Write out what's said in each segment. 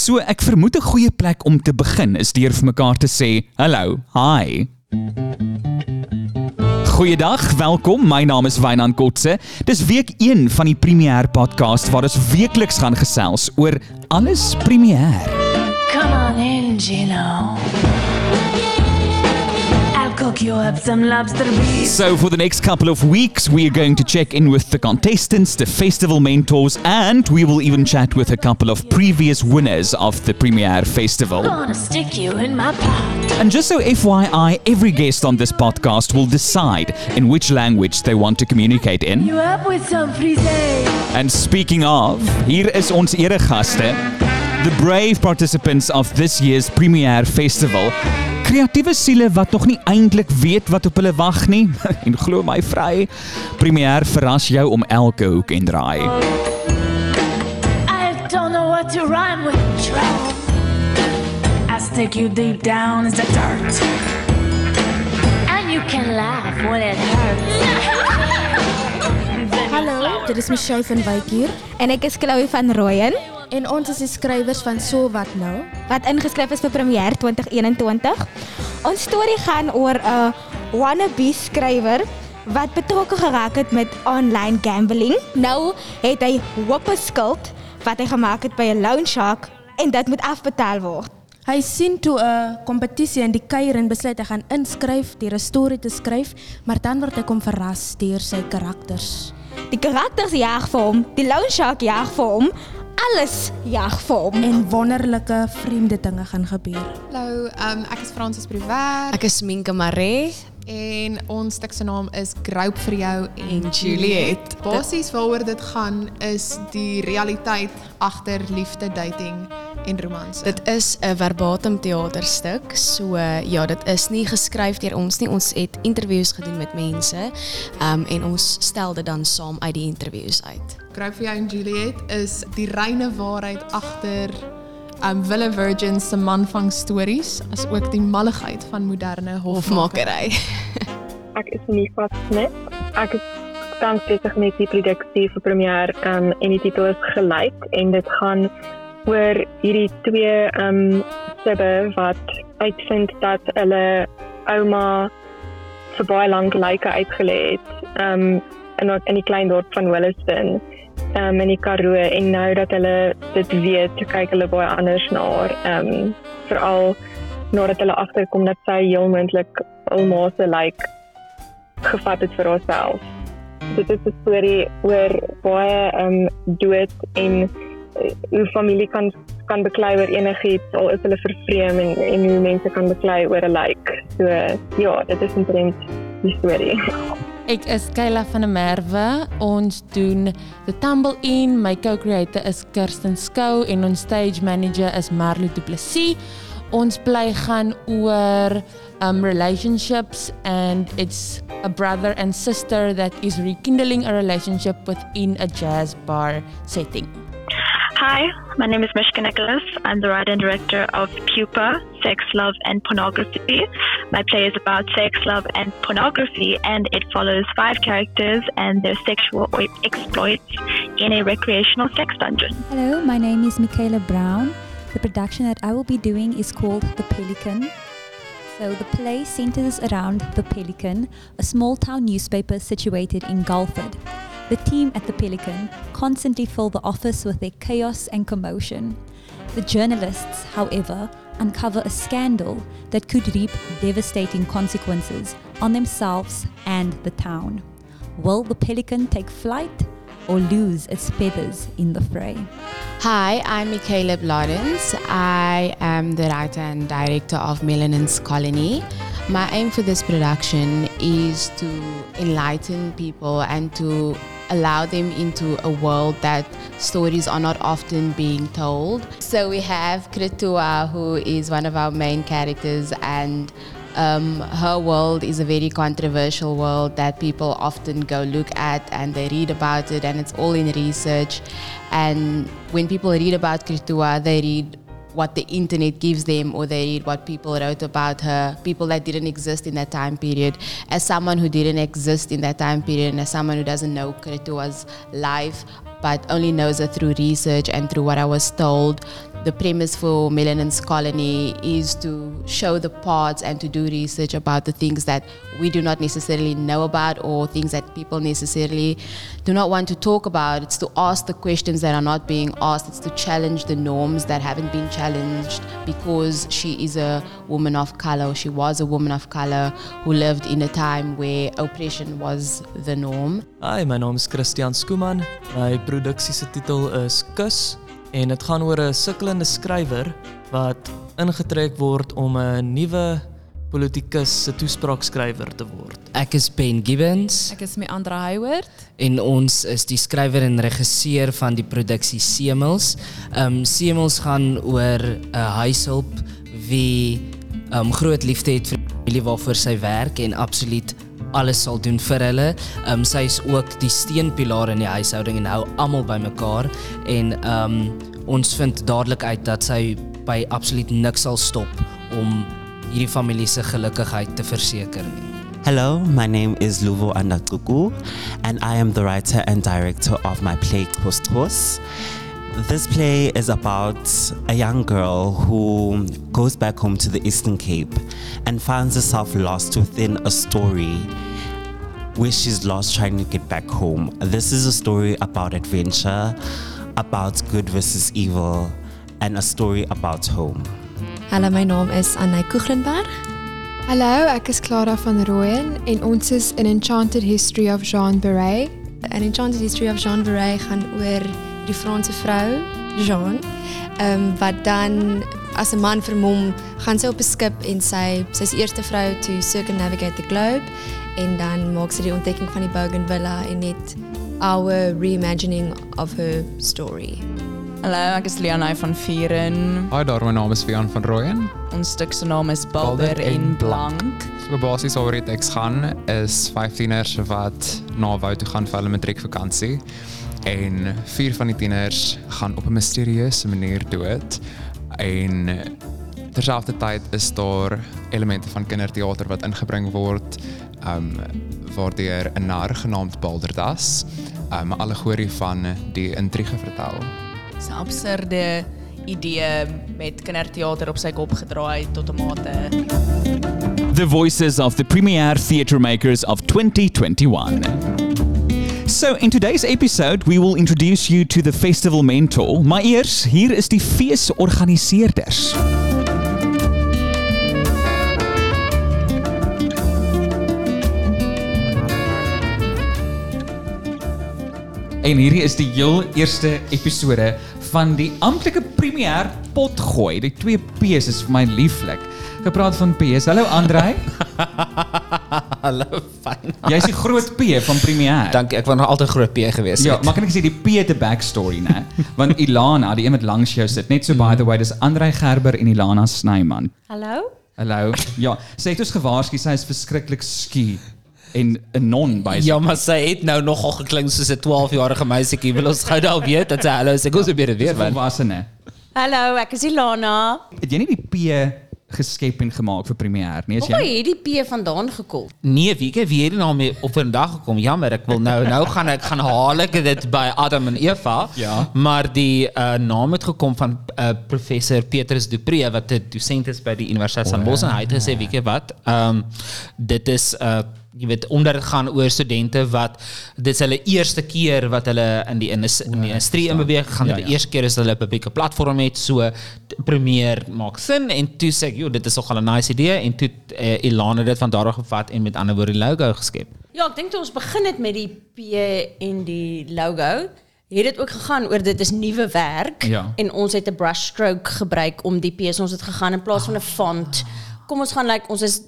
So ek vermoed 'n goeie plek om te begin is deur vir mekaar te sê hallo, hi. Goeiedag, welkom. My naam is Wynand Kotse. Dis week 1 van die Premier podcast waar ons weekliks gaan gesels oor alles Premier. Come on in, Gino. Cook you up some lobster beef. So for the next couple of weeks, we are going to check in with the contestants, the festival mentors, and we will even chat with a couple of previous winners of the Premier Festival. Gonna stick you in my pot. And just so FYI, every guest on this podcast will decide in which language they want to communicate in. You up with some frisee? And speaking of, hier is ons eregaste, the brave participants of this year's Premier Festival. Kreatiewe siele wat nog nie eintlik weet wat op hulle wag nie. en glo my vry, Premier verras jou om elke hoek en draai. I don't know what to rhyme with. Trouble. I stick you deep down as the dirt. And you can laugh when it hurts. Hallo, dit is Michelle van Wyk hier En ek is Chloe van Rooyen en ons is die skrywers van So wat nou. wat ingeskryf is vir Premier 2021. Ons storie gaan oor 'n wannabe skrywer wat betrokke geraak het met online gambling. Nou het hy hoop skuld wat hy gemaak het by 'n loan shark en dit moet afbetaal word. Hy sien toe 'n kompetisie in die kuier en besluit hy gaan inskryf deur 'n storie te skryf, maar dan word hy kom verras deur sy karakters. Die karakters jag vir hom, die loan shark jag vir hom, alles jag vir hom. En wonderlike vreemde dinge gaan gebeur. Hallo, um, ek is Francis Prouwer Ek is Minke Maree en ons stuk se naam is Group vir jou en Juliet. Basies waaroor dit gaan is die realiteit agter liefde, dating en romanse. Dit is 'n verbatim teaterstuk. So ja, dit is nie geskryf deur ons nie. Ons het interviews gedoen met mense. Um en ons stel dit dan saam uit die interviews uit. Vir jou en Juliet is die reine waarheid agter um Wille Virgin se manvang stories, as ook die malligheid van moderne. Hofmakery. Ek is Nifa Smit. Ek is tans besig met die produksie vir premier um, en die titel is en dit gaan oor hierdie twee um sibbe wat uitvind dat hulle ouma vir baie lank lyke uitgelê um in in die klein dorp van Williston um in die Karoo en nou dat hulle dit weet, kyk hulle baie anders na haar um veral nadat hulle agterkom dat sy heel moontlik alma se lyk gevat het vir haarself. Dit is 'n storie oor baie ehm um, dood en uh, hoe familie kan kan beklei oor enigiets al is hulle vervreem en en hoe mense kan beklei oor 'n lijk. So ja, dit is omtrent die storie. Ek is Kayla van der Merwe. Ons doen The Tumble In. My co-creator is Kirsten Skou en ons stage manager is Marlo Du Plessis. Ons bly gaan oor um relationships and it's a brother and sister that is rekindling a relationship within a jazz bar setting. Hi, my name is Mishka Nicholas. I'm the writer and director of Pupa, Sex, Love, and Pornography. My play is about sex, love, and pornography, and it follows five characters and their sexual exploits in a recreational sex dungeon. Hello, my name is Michaela Brown. The production that I will be doing is called The Pelican. So the play centers around The Pelican, a small town newspaper situated in Gulford. The team at The Pelican constantly fill the office with their chaos and commotion. The journalists, however, uncover a scandal that could reap devastating consequences on themselves and the town. Will the Pelican take flight or lose its feathers in the fray? Hi, I'm Michaela Bladens. I am the writer and director of Melanin's Colony. My aim for this production is to enlighten people and to allow them into a world that stories are not often being told. So we have Kritua, who is one of our main characters, and um, her world is a very controversial world that people often go look at and they read about it, and it's all in research. And when people read about Kritua, they read what the internet gives them or they read what people wrote about her, people that didn't exist in that time period. As someone who didn't exist in that time period and as someone who doesn't know Kretua's life but only knows her through research and through what I was told, the premise for Melanin's Colony is to show the parts and to do research about the things that we do not necessarily know about or things that people necessarily do not want to talk about. It's to ask the questions that are not being asked. It's to challenge the norms that haven't been challenged because she is a woman of color she was a woman of color who lived in a time where oppression was the norm. Hi, my name is Christian Skooman. My produksie se titel is Kus en dit gaan oor 'n sukkelende skrywer wat ingetrek word om 'n nuwe politikus se toespraakskrywer te word. Ek is Ben Gibbons Ek is met Andra Hayward. en ons is die skrywer en regisseur van die produksie Semels. Ehm um, Semels gaan oor 'n huishulp wie ehm um, groot liefde het vir familie waarvoor sy werk en absoluut alles sal doen vir hulle. Ehm sy is ook die steunpilaar in die huishouding en hou almal bymekaar en ehm ons vind dadelik uit dat sy by absoluut niks sal stop om hierdie familie se gelukigheid te verseker nie. Hello, my name is Luvo Andakuku, and I am the writer and director of my play Kostos. This play is about a young girl who goes back home to the Eastern Cape and finds herself lost within a story where she's lost trying to get back home. This is a story about adventure, about good versus evil, and a story about home. Hallo, my naam is Annay Koeglenberg. Hallo, ek is Clara van Rooyen en ons is in Enchanted History of Jean Beret. An Enchanted History of Jean Beret gaan oor die Franse vrou, Jean, um, wat dan as 'n man vermom gaan sy op 'n skip en sy sy's die eerste vrou to circumnavigate the globe en dan maak sy die ontdekking van die Bougainvillea en net our reimagining of her story. Hallo, ek is Leonay van Vieren. Hi daar, my naam is Vian van Rooyen. Ons stuk se naam is Balder en Blank. So basies waaroor dit ek gaan is 15ers wat na Wou toe gaan vir hulle matriekvakansie. En vier van die tieners gaan op 'n misterieuse manier dood. En terselfdertyd is daar elemente van kinderteater wat ingebring word um waardeur 'n nar genaamd Balderdas 'n um, allegorie van die intrige vertel. 'n absurde idee met kinderteater op sy kop gedraai tot 'n mate. The voices of the premier theatre makers of 2021. So, in today's episode, we will introduce you to the festival mentor. Maar eers, hier is die feesorganiseerders. En hierdie is die heel eerste episode van die amptelike premier potgooi. Die twee P's is vir my lieflik. Gepraat van P's. Hallo Andrei. Hallo, fyn. Jy's die groot P van premier. Dankie, ek was nog altyd groot P gewees. Ja, maar kan ek sê die P te backstory, né? Want Ilana, die een wat langs jou sit, net so by the way, dis Andrei Gerber en Ilana Snyman. Hallo? Hallo. Ja, sy het ons gewaarsku sy is verskriklik skie en 'n non by Ja, maar sy het nou nogal geklink soos 'n 12-jarige meisietjie. Wil ons gou daar weet dat sy hallo sê, kom beter weer. Volwassene. Hallo, ek is Ilana. Het jy nie die P geskep en gemaak vir premier nie? Is Waar jy? het die P vandaan gekol? Nee, wie ek wie het nou mee op 'n dag gekom. Jammer, ek wil nou nou gaan ek gaan haal ek dit by Adam en Eva. Ja. Maar die uh, naam het gekom van uh, professor Petrus Dupree wat 'n dosent is by die Universiteit van Stellenbosch en hy het gesê, weet jy wat? Ehm um, dit is uh jy weet omdat dit gaan oor studente wat dit is hulle eerste keer wat hulle in die in die industrie inbeweeg gaan Ja, dit die ja. eerste keer is hulle 'n publieke platform het so premier maak sin en toe sê ek joh dit is nogal 'n nice idee en toe uh, Ilana dit van daar af gevat en met ander woorde die logo geskep. Ja, ek dink toe ons begin het met die P en die logo, het dit ook gegaan oor dit is nuwe werk Ja. en ons het 'n brushstroke gebruik om die P's ons het gegaan in plaas van 'n font. Kom ons gaan like ons is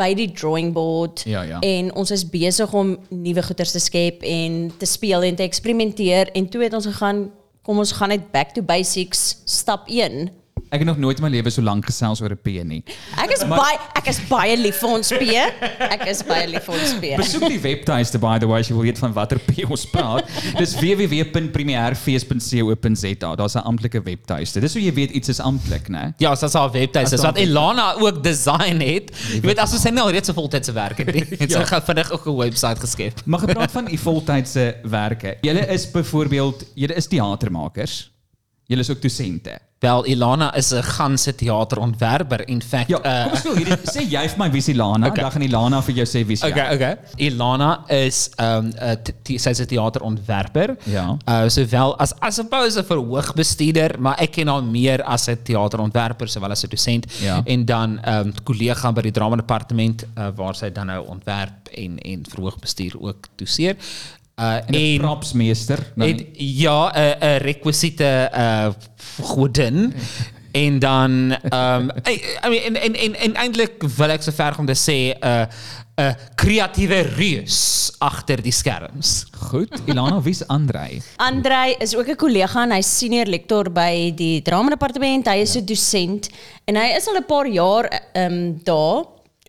by die drawing board Ja, ja. en ons is besig om nuwe goeders te skep en te speel en te eksperimenteer en toe het ons gegaan kom ons gaan net back to basics stap 1. Ek het nog nooit in my lewe so lank gesels oor 'n P nie. Ek is baie ek is baie lief vir ons P. Ek is baie lief vir ons P. Besoek die webtuiste by the way as jy wil weet van watter P ons praat. Dis www.premierfees.co.za. Daar's 'n amptelike webtuiste. Dis hoe jy weet iets is amptelik, né? Ja, so dit's haar webtuiste wat Ilana ook design het. Jy weet as ons sy nou reeds 'n voltydse werk het, het sy Ja. vinnig ook 'n webwerf geskep. Maar gepraat van u voltydse werke. Julle is byvoorbeeld, julle is teatermakers. Julle is ook dosente. Wel, Ilana is 'n ganse teaterontwerper. In fact, Ja, uh, kom hierdie sê jy vir my Ilana, Okay. dan gaan Ilana vir jou sê jy. Okay, okay. Ilana is ehm um, uh, sy's 'n teaterontwerper. Ja. Uh sowel as as 'n pose vir hoogbestuurder, maar ek ken haar meer as 'n teaterontwerper sowel as 'n dosent Ja. en dan ehm um, kollega by die drama departement uh, waar sy dan nou ontwerp en en verhoogbestuur ook doseer. Uh En 'n propsmeester, dan Het, ja, 'n 'n rekwisiete uh godin. En dan ehm um, I, I mean en en en, en eintlik wil ek so ver om te sê 'n uh, 'n uh, kreatiewe reus agter die skerms. Goed, Ilana, wie's Andrei? Andrei is ook 'n kollega en hy's senior lektor by die drama departement. Hy is 'n dosent en hy is al 'n paar jaar ehm um, daar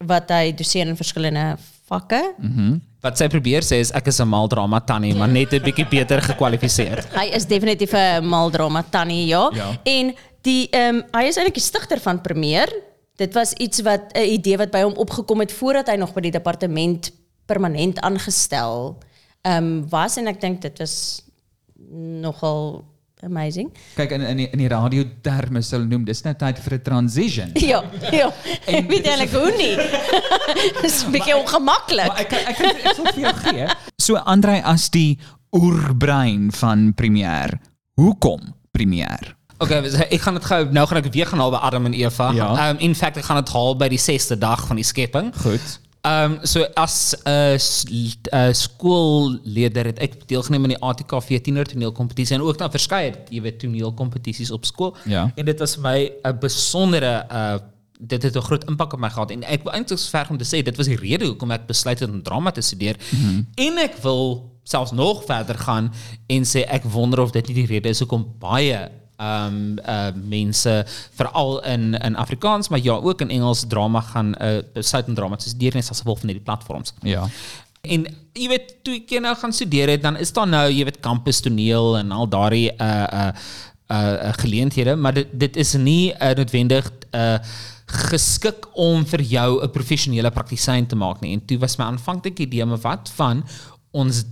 wat hy doseer in verskillende vakke. Mhm. Wat sy probeer sê is ek is 'n maldrama tannie, maar net 'n bietjie beter gekwalifiseer. Hy is definitief 'n maldrama tannie, ja. Ja. En die ehm um, hy is eintlik die stigter van Premier. Dit was iets wat 'n idee wat by hom opgekom het voordat hy nog by die departement permanent aangestel ehm um, was en ek dink dit was nogal amazing. Kyk in in die, in die radio terme sou hulle noem dis nou tyd vir 'n transition. Ja, ja. Ek weet eintlik hoe nie. Dis 'n bietjie ongemaklik. Maar ek ek ek, ek sal vir jou gee. So Andrei as die oerbrein van Premier. Hoekom Premier? Okay, dus ek gaan dit gou nou gaan ek weer gaan haal by Adam en Eva. Ja. Um, in fact ek gaan dit haal by die 6ste dag van die skepping. Goed. Um, so as 'n uh, uh, skoolleier het ek deelgeneem aan die ATKV tienertoneelkompetisie en ook dan verskeie jy weet toneelkompetisies op skool. Ja. En dit was vir my 'n besondere uh dit het 'n groot impak op my gehad en ek wil eintlik ver om te sê dit was die rede hoekom ek besluit het om drama te studeer. Mhm. En ek wil selfs nog verder gaan en sê ek wonder of dit nie die rede is hoekom baie um uh mense veral in in Afrikaans maar ja ook in Engels drama gaan uh besluit om drama te studeer net as gevolg van hierdie platforms. Ja. En jy weet toe ek nou gaan studeer het dan is daar nou jy weet kampus toneel en al daardie uh uh uh, uh geleenthede maar dit dit is nie uh, noodwendig uh geskik om vir jou 'n professionele praktisyn te maak nie. En toe was my aanvanklike idee maar wat van ons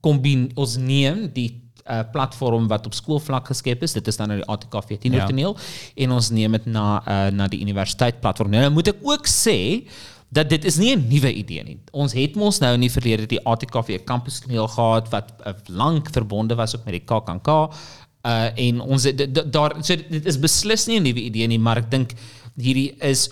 kombin ons neem die uh, platform wat op skoolvlak geskep is. Dit is dan nou die ATKV tienertoneel ja. en ons neem dit na uh, na die universiteit platform. Nou moet ek ook sê dat dit is nie 'n nuwe idee nie. Ons het mos nou in die verlede die ATKV kampus toneel gehad wat uh, lank verbonde was ook met die KAKNK. Uh en ons daar so dit is beslis nie 'n nuwe idee nie, maar ek dink hierdie is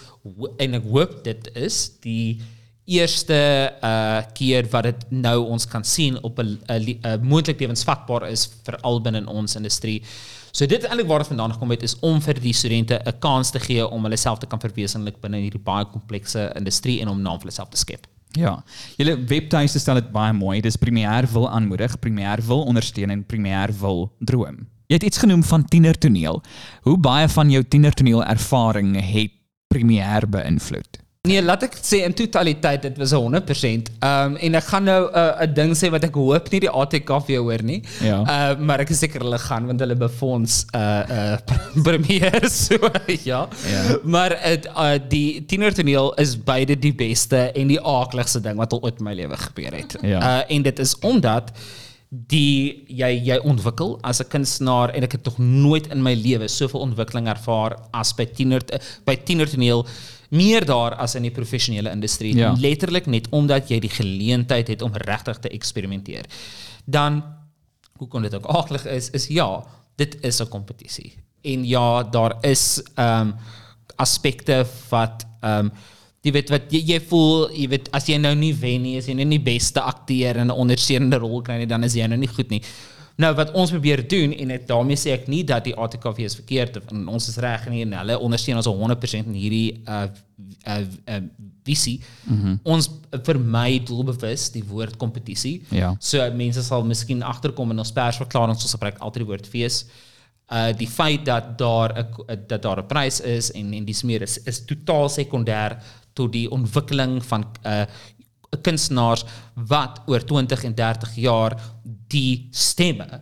en ek hoop dit is die eerste uh keer wat dit nou ons kan sien op 'n 'n li- 'n moontlik lewensvatbaar is veral binne in ons industrie. So dit is eintlik waar dit vandaan gekom het is om vir die studente 'n kans te gee om hulle self te kan verwesenlik binne hierdie baie komplekse industrie en om naam vir hulle self te skep. Ja. Julle webtuiste stel dit baie mooi. Dis Premier wil aanmoedig, Premier wil ondersteun en Premier wil droom. Jy het iets genoem van tienertoneel. Hoe baie van jou tienertoneel ervaring het Premier beïnvloed? Nee, laat ek sê in totaliteit dit was 100%. Ehm um, en ek gaan nou 'n uh, 'n ding sê wat ek hoop nie die ATKV hoor nie. Ja. Uh, maar ek is seker hulle gaan want hulle befonds uh uh premier so ja. Ja. Maar het, uh, die tienertoneel is beide die beste en die aakligste ding wat al ooit in my lewe gebeur het. Ja. Uh en dit is omdat die jy jy ontwikkel as 'n kunstenaar en ek het nog nooit in my lewe soveel ontwikkeling ervaar as by tiener by tienertoneel meer daar as in die professionele industrie Ja. letterlik net omdat jy die geleentheid het om regtig te eksperimenteer. Dan hoe kon dit ook aaklig is is ja dit is 'n kompetisie en ja daar is ehm um, aspekte wat ehm um, jy weet wat jy, jy voel jy weet as jy nou nie wen nie as jy nou nie beste akteur in 'n ondersteunende rol kry nie dan is jy nou nie goed nie nou wat ons probeer doen en dit daarmee sê ek nie dat die ATKV is verkeerd of en ons is reg nie en hulle ondersteun ons al 100% in hierdie uh uh, uh visie Mhm. ons vermy doelbewus die woord kompetisie Ja. So mense sal miskien agterkom in ons persverklaring ons gebruik altyd die woord fees. Uh die feit dat daar 'n dat daar 'n prys is en en dis meer is is totaal sekondêr tot die ontwikkeling van uh kunstenaars wat oor 20 en 30 jaar die stemme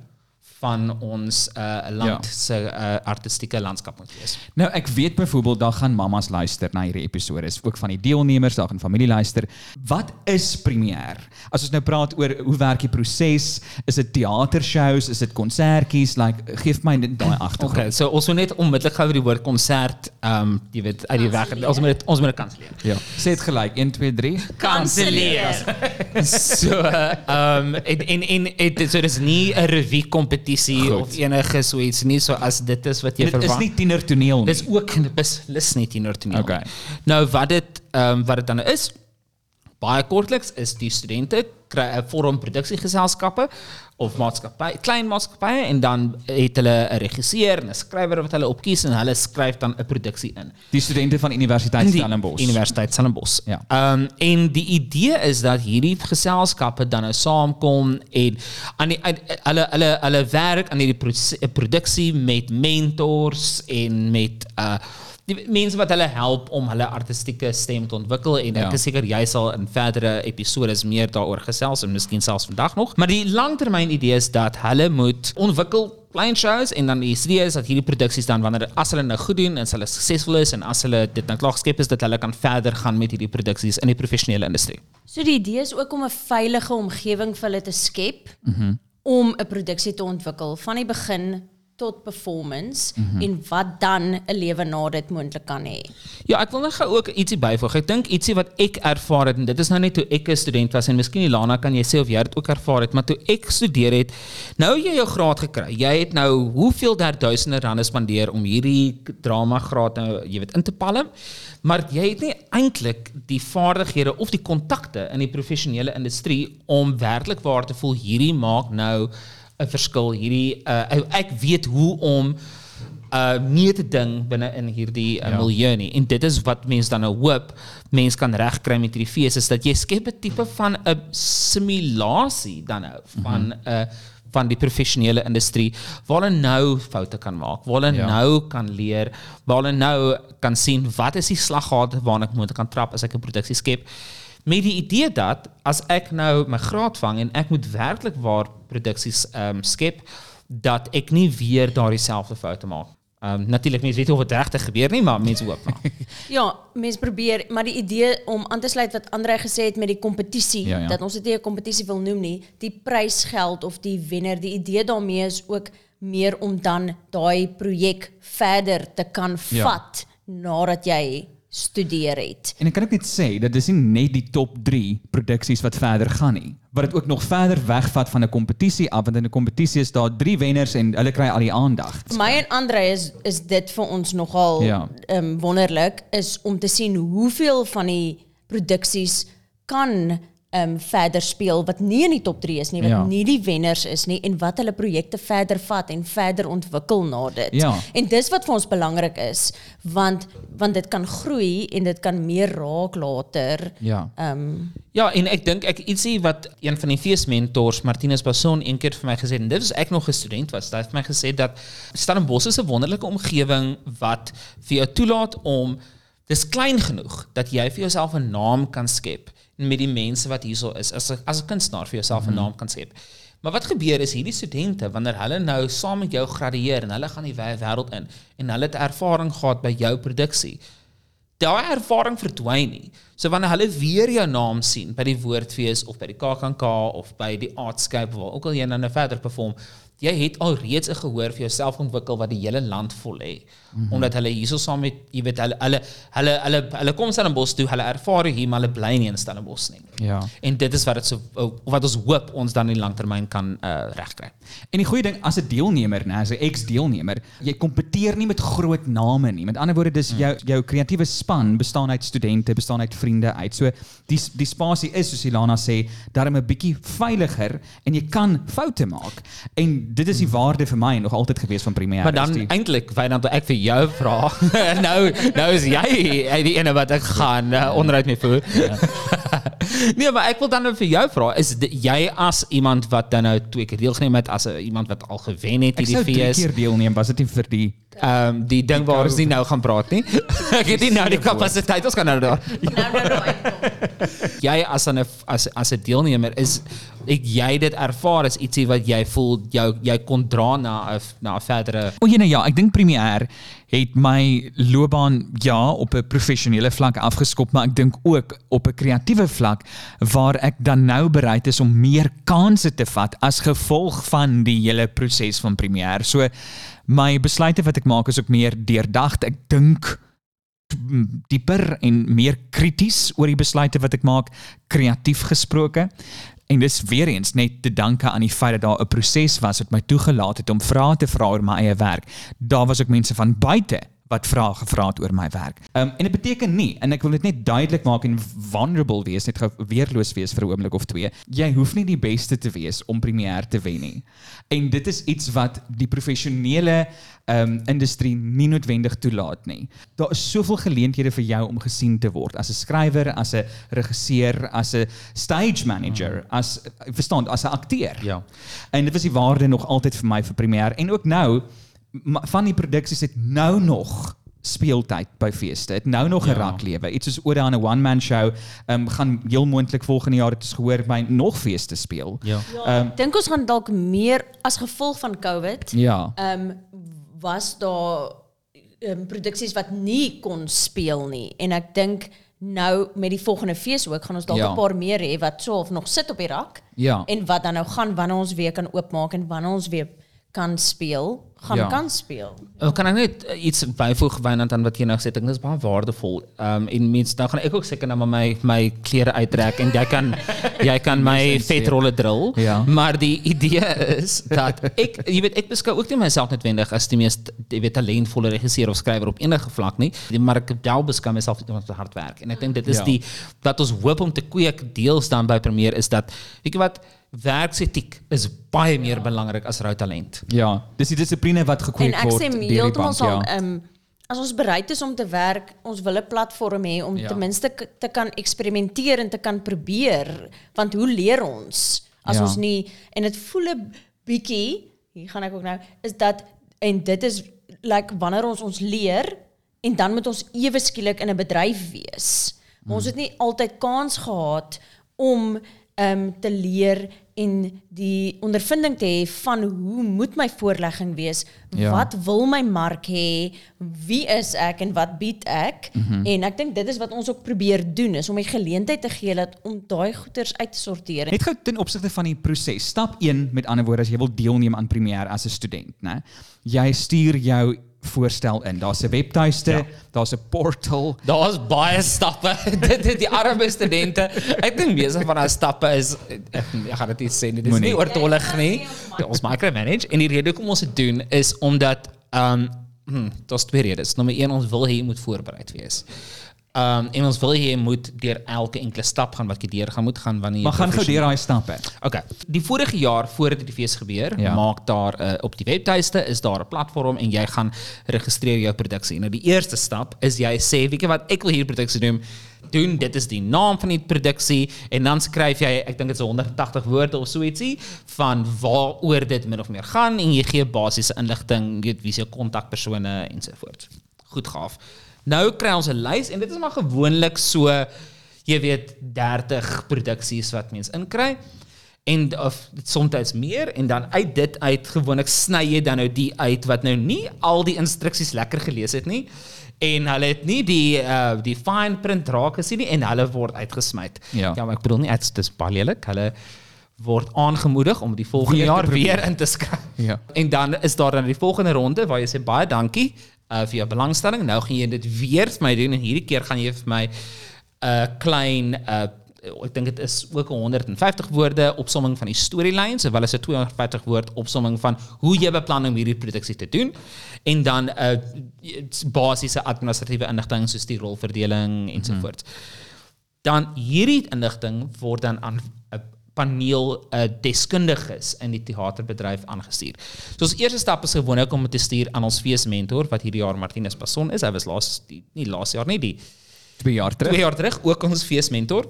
van ons uh, land Ja. se uh, artistieke landskap moet wees. Nou ek weet byvoorbeeld daar gaan mammas luister na hierdie episode, is ook van die deelnemers, daar gaan familie luister. Wat is premier? As ons nou praat oor hoe werk die proses, is dit teatershows, is dit konsertjies, like gee vir my daai agtergrond. Okay, so ons moet net onmiddellik gou die woord konsert ehm um, jy weet uit die weg. Ons moet dit ons moet dit kanselleer. Ja. Sê dit gelyk 1 2 3. Kanselleer. so ehm um, en en en so dis nie 'n revue kompetisie of enige so iets nie so as dit is wat jy Dit is verwag. nie tienertoneel nie. Dis ook beslis nie tienertoneel. Okay. Nou wat dit ehm um, wat dit dan is baie kortliks is die studente kry 'n vorm produksiegeselskappe of maatskappye, klein maatskappye en dan het hulle 'n regisseur en 'n skrywer wat hulle opkies en hulle skryf dan 'n produksie in. Die studente van Universiteit Stellenbosch. Universiteit Stellenbosch. Ja. Ehm um, en die idee is dat hierdie geselskappe dan nou saamkom en aan die uit- hulle hulle hulle werk aan hierdie proce- produksie met mentors en met uh die mense wat hulle help om hulle artistieke stem te ontwikkel en Ja. ek is seker jy sal in verdere episodes meer daaroor gesels en miskien selfs vandag nog. Maar die langtermyn idee is dat hulle moet ontwikkel klein shows en dan die idee is dat hierdie produksies dan wanneer as hulle nou goed doen en as hulle suksesvol is en as hulle dit nou klaar geskep is dat hulle kan verder gaan met hierdie produksies in die professionele industrie. So die idee is ook om 'n veilige omgewing vir hulle te skep Mhm. om 'n produksie te ontwikkel van die begin tot performance Mhm. en wat dan 'n lewe na dit moontlik kan hê. Ja, ek wil net gou ook ietsie byvoeg. Ek dink ietsie wat ek ervaar het en dit is nou net toe ek 'n student was en miskien Ilana kan jy sê of jy dit ook ervaar het, maar toe ek studeer het, nou jy jou graad gekry. Jy het nou hoeveel daar duisende rande spandeer om hierdie drama graad nou, jy weet, in te palm, maar jy het nie eintlik die vaardighede of die kontakte in die professionele industrie om werklik waar te voel hierdie maak nou 'n verskil. Hierdie uh, ek weet hoe om uh nie te ding binne in hierdie uh, Ja. milieu nie. En dit is wat mense dan nou hoop mense kan regkry met hierdie fees is dat jy skep 'n tipe van 'n simulasie dan nou van 'n uh, van die professionele industrie waar hulle nou foute kan maak, waar hulle Ja. nou kan leer, waar hulle nou kan sien wat is die slaggate waarna ek moet kan trap as ek 'n produksie skep. Met die idee dat as ek nou my graad vang en ek moet werklik waar produksies ehm um, skep dat ek nie weer daardie selfde foute maak. Ehm um, natuurlik mense weet nie of dit regtig gebeur nie, maar mense hoop maar. Ja, mense probeer, maar die idee om aan te sluit wat Andre gesê het met die kompetisie, Ja, ja. dat ons dit nie 'n kompetisie wil noem nie, die prysgeld of die wenner, die idee daarmee is ook meer om dan daai projek verder te kan Ja. vat nadat jy studeer het. En ek kan ook net sê dat dis nie net die top 3 produksies wat verder gaan nie, wat dit ook nog verder wegvat van 'n kompetisie af want in 'n kompetisie is daar 3 wenners en hulle kry al die aandag. Vir my en Andre is is dit vir ons nogal Ja. um, wonderlik is om te sien hoeveel van die produksies kan um, verder speel wat nie in die top 3 is nie, wat Ja. nie die wenners is nie en wat hulle projekte verder vat en verder ontwikkel na dit. Ja. En dis wat vir ons belangrik is want want dit kan groei en dit kan meer raak later. Ja. Um, Ja, en ek dink ek ietsie wat een van die feesmentors Martinus Bason een keer vir my gesê het en dit is ek nog 'n student was. Hy het vir my gesê dat Stellenbosch is 'n wonderlike omgewing wat vir jou toelaat om dis klein genoeg dat jy vir jouself 'n naam kan skep met die mense wat hierso is as 'n as 'n kunstenaar vir jouself 'n Mhm. naam kan skep. Maar wat gebeur is hierdie studente wanneer hulle nou saam met jou gradueer en hulle gaan die wêreld in en hulle het ervaring gehad by jou produksie daai ervaring verdwyn nie. So wanneer hulle weer jou naam sien by die woordfees of by die KAKNK of by die Artscape waar ook al jy nou nou verder perform, jy het al reeds 'n gehoor vir jouself ontwikkel wat die hele land vol hê. Mm Mhm. -hmm. Omdat hulle hierso saam met jy weet hulle hulle hulle hulle hulle kom Stellenbosch toe, hulle ervaar hier maar hulle bly nie in Stellenbosch nie. Ja. En dit is wat dit so wat ons hoop ons dan in langtermyn kan uh, regkry. En die goeie ding as 'n deelnemer, nee, as 'n ex-deelnemer, jy kompeteer nie met groot name nie. Met ander woorde, dis jou jou kreatiewe span bestaan uit studente, bestaan uit vriende uit. So die die spasie is soos Ilana sê, daarom 'n bietjie veiliger en jy kan foute maak. En dit is die waarde vir my nog altyd gewees van Premier. Maar dan die- eintlik, Wynand, ek vir jou vra, nou nou is jy die ene wat ek gaan uh, onderuit mee voer. nee, maar ek wil dan nou vir jou vra, is jy as iemand wat dan nou twee keer deelgeneem het as 'n iemand wat al gewen het ek hierdie sou drie fees? keer deelneem, was dit nie vir die um, die ding waar ons nie nou gaan praat nie. Ek het nie nou die kapasiteit ons gaan nou daar. Nou nou nou. jy as 'n as as 'n deelnemer is ek jy dit ervaar as ietsie wat jy voel jou jy kon dra na 'n na 'n verdere O jene ja, ek dink Premier het my loopbaan ja op 'n professionele vlak afgeskop, maar ek dink ook op 'n kreatiewe vlak waar ek dan nou bereid is om meer kansse te vat as gevolg van die hele proses van Premier. So my besluite wat ek maak is ook meer deurdagd. Ek dink dieper en meer krities oor die besluite wat ek maak, kreatief gesproke. En dis weer eens net te danke aan die feit dat daar 'n proses was wat my toegelaat het om vrae te vra oor my eie werk. Daar was ook mense van buite wat vrae gevra het oor my werk. Ehm um, en dit beteken nie en ek wil dit net duidelik maak en vulnerable wees, net weerloos wees vir 'n oomblik of twee. Jy hoef nie die beste te wees om premier te wen nie. En dit is iets wat die professionele ehm um, industrie nie noodwendig toelaat nie. Daar is soveel geleenthede vir jou om gesien te word as 'n skrywer, as 'n regisseur, as 'n stage manager, as verstaan, as 'n akteur. Ja. En dit was die waarde nog altyd vir my vir premier en ook nou van die produksies het nou nog speeltyd by feeste. Het nou nog 'n Ja. raaklewe. Iets soos aan 'n one man show, ehm um, gaan heel moontlik volgende jaar dit is gehoor by nog feeste speel. Ja. Ehm Ek dink ons gaan dalk meer as gevolg van COVID. Ja. Ehm was daar ehm um, produksies wat nie kon speel nie en ek dink nou met die volgende fees ook gaan ons dalk 'n Ja. paar meer hê wat so of nog sit op die rak Ja. en wat dan nou gaan wanneer ons weer kan oopmaak en wanneer ons weer kan speel, gaan Ja. kan speel. Kan ek net uh, iets byvoeg Wynand aan wat jy nou gesê het? Ek dink dit is baie waardevol. Ehm um, en mens dan gaan ek ook seker nou maar my my klere uittrek en jy kan jy kan my vetrolle drill. Ja. Maar die idee is dat ek jy weet ek beskou ook nie myself noodwendig as die mees jy weet talentvolle regisseur of skrywer op enige vlak nie. Maar ek wel beskou myself as iemand wat hard werk. En ek dink dit is Ja. die dat ons hoop om te kweek deels dan by Premier is dat weet jy wat werksetiek is baie meer belangrik as rou talent. Ja, dis die dissipline wat En gekweek ek word sê deur die heeltemal saam, ehm as ons bereid is om te werk, ons wil 'n platform hê om Ja. ten minste te kan eksperimenteer en te kan probeer, want hoe leer ons as Ja. ons nie en dit voel 'n bietjie, hier gaan ek ook nou, is dat en dit is like wanneer ons ons leer en dan moet ons ewe skielik in 'n bedryf wees. Maar ons het nie altyd kans gehad om ehm te leer en die ondervinding te hê van hoe moet my voorlegging wees? Ja. Wat wil my mark hê? Wie is ek en wat bied ek? Mhm. En ek dink dit is wat ons ook probeer doen is om die geleentheid te gee dat om daai goeders uit te sorteer. Net gou ten opsigte van die proses. Stap 1 met ander woorde as jy wil deelneem aan Premier as 'n student, né? Jy stuur jou voorstel in. Daar's 'n webtuiste, ja. daar's 'n portal. Daar's baie stappe. dit is die arme studente. Ek dink meeste van daai stappe is ek, ek gaan dit nie sê nie. Is Moenie. nie oortollig nie. Ons micromanage en die rede hoekom ons dit doen is omdat ehm um, hm, daar's twee redes. Nommer 1 ons wil hê jy moet voorbereid wees. Um, en ons wil hê moet deur elke enkele stap gaan wat jy deur gaan moet gaan wanneer jy Maar gaan gou deur daai stappe. Okay. Die vorige jaar voordat die fees gebeur, Ja. maak daar uh, op die webtuiste is daar 'n platform en jy gaan registreer jou produksie. Nou die eerste stap is jy sê, weet jy wat, ek wil hier produksie doen. Doen, dit is die naam van die produksie en dan skryf jy, ek dink dit is 180 woorde of so ietsie van waaroor dit min of meer gaan en jy gee basiese inligting, weet wie se kontakpersone ensovoorts. Goed gaaf. Nou kry ons 'n lys en dit is maar gewoonlik so jy weet 30 produksies wat mens inkry en of soms meer en dan uit dit uit gewoonlik sny jy dan nou die uit wat nou nie al die instruksies lekker gelees het nie en hulle het nie die uh, die fine print raak gesien nie en hulle word uitgesmy. Ja. ja, maar ek bedoel nie is- dis baie lelik. Hulle word aangemoedig om die volgende Weer jaar weer in te skryf. Ja. En dan is daar dan die volgende ronde waar jy sê baie dankie uh, jou belangstelling. Nou gaan jy dit weer vir my doen en hierdie keer gaan jy vir my 'n uh, klein uh, ek dink dit is ook 'n 150 woorde opsomming van die storielyn, sowel as 'n 250 woord opsomming van hoe jy beplan om hierdie produksie te doen en dan 'n uh, basiese administratiewe inligting soos die rolverdeling ensovoorts. Dan hierdie inligting word dan aan 'n paneel uh, deskundiges in die teaterbedryf aangestuur. So ons eerste stap is gewoonlik om te stuur aan ons feesmentor wat hierdie jaar Martinus Passon is. Hy was laas die, nie laas jaar nie, die 2 jaar terug. 2 jaar terug ook ons feesmentor.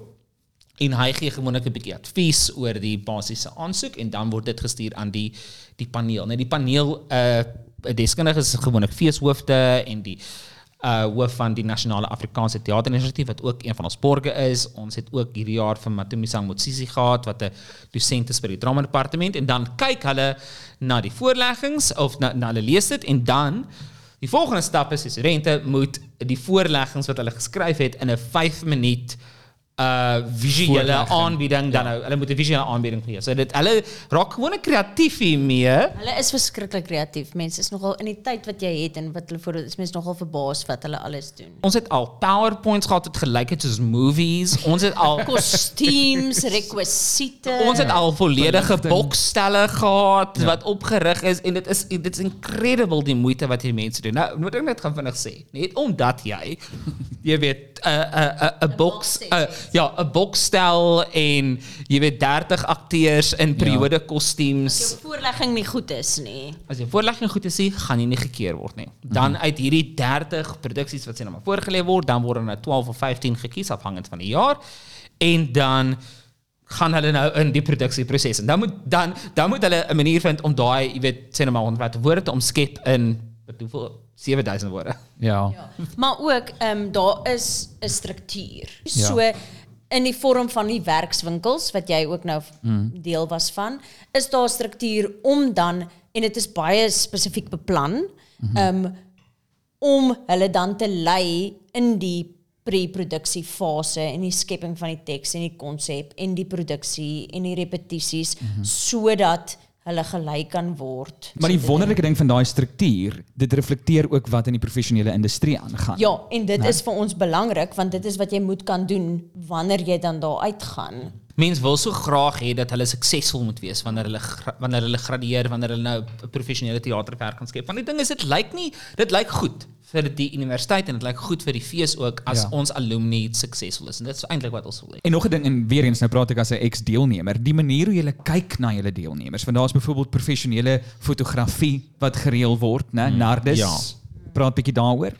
En hy gee gewoonlik 'n bietjie advies oor die basiese aansoek en dan word dit gestuur aan die die paneel. Nou die paneel uh deskundiges is gewoonlik feeshoofde en die uh hoof van die Nasionale Afrikaanse Teaterinisiatief wat ook een van ons borge is. Ons het ook hierdie jaar vir Matumisang Motsisi gehad wat 'n dosent is by die drama departement en dan kyk hulle na die voorleggings of na, na hulle lees en dan die volgende stap is die studente moet die voorleggings wat hulle geskryf het in 'n 5 minuut visuele Voorlegging. aanbieding dan nou hulle moet 'n visuele aanbieding gee. So dit hulle raak gewoon kreatief hiermee. Hulle is verskriklik kreatief. Mense is nogal in die tyd wat jy het en wat hulle voor is mense nogal verbaas wat hulle alles doen. Ons het al PowerPoints gehad wat gelyk het soos movies. Ons het al Kostuums, rekwisiete. Ons het al volledige bokstelle gehad Ja. wat opgerig is en dit is dit is incredible die moeite wat hierdie mense doen. Nou moet ek net gaan vinnig sê, net omdat jy jy weet 'n 'n 'n 'n boks 'n ja, 'n bokstel en jy weet 30 akteurs in periode kostuums. Jou voorlegging nie goed is nie. As jou voorlegging goed is, nie, gaan jy nie gekeer word nie. Dan uit hierdie 30 produksies wat sê nou maar voorgelê word, dan word er nou 12 of 15 gekies afhangend van die jaar en dan gaan hulle nou in die produksieproses en dan moet dan dan moet hulle 'n manier vind om daai, jy weet, sê nou maar 100 woorde te omskep in wat hoeveel 7000 woorde. Ja. Maar ook ehm um, daar is 'n struktuur. Ja. So in die vorm van die werkswinkels wat jy ook nou Mm. deel was van, is daar 'n struktuur om dan en dit is baie spesifiek beplan Mhm. ehm um, om hulle dan te lei in die pre-produksiefase en die skepping van die teks en die konsep en die produksie en die repetisies Mhm. sodat hulle gelei kan word. Maar die wonderlike ding van daai struktuur, dit reflekteer ook wat in die professionele industrie aangaan. Ja, en dit Né? is vir ons belangrik want dit is wat jy moet kan doen wanneer jy dan daar uitgaan. Mense wil so graag hê dat hulle suksesvol moet wees wanneer hulle wanneer hulle gradueer, wanneer hulle nou 'n professionele teaterwerk kan skep. Want die ding is dit lyk nie dit lyk goed vir die universiteit en dit lyk goed vir die fees ook as Ja. ons alumni suksesvol is. En dit is eintlik wat ons wil hê. En nog 'n ding en weer eens nou praat ek as 'n ex-deelnemer, die manier hoe jy kyk na julle deelnemers. Want daar's byvoorbeeld professionele fotografie wat gereël word, né? Mm, Nardus. ja. Praat bietjie daaroor.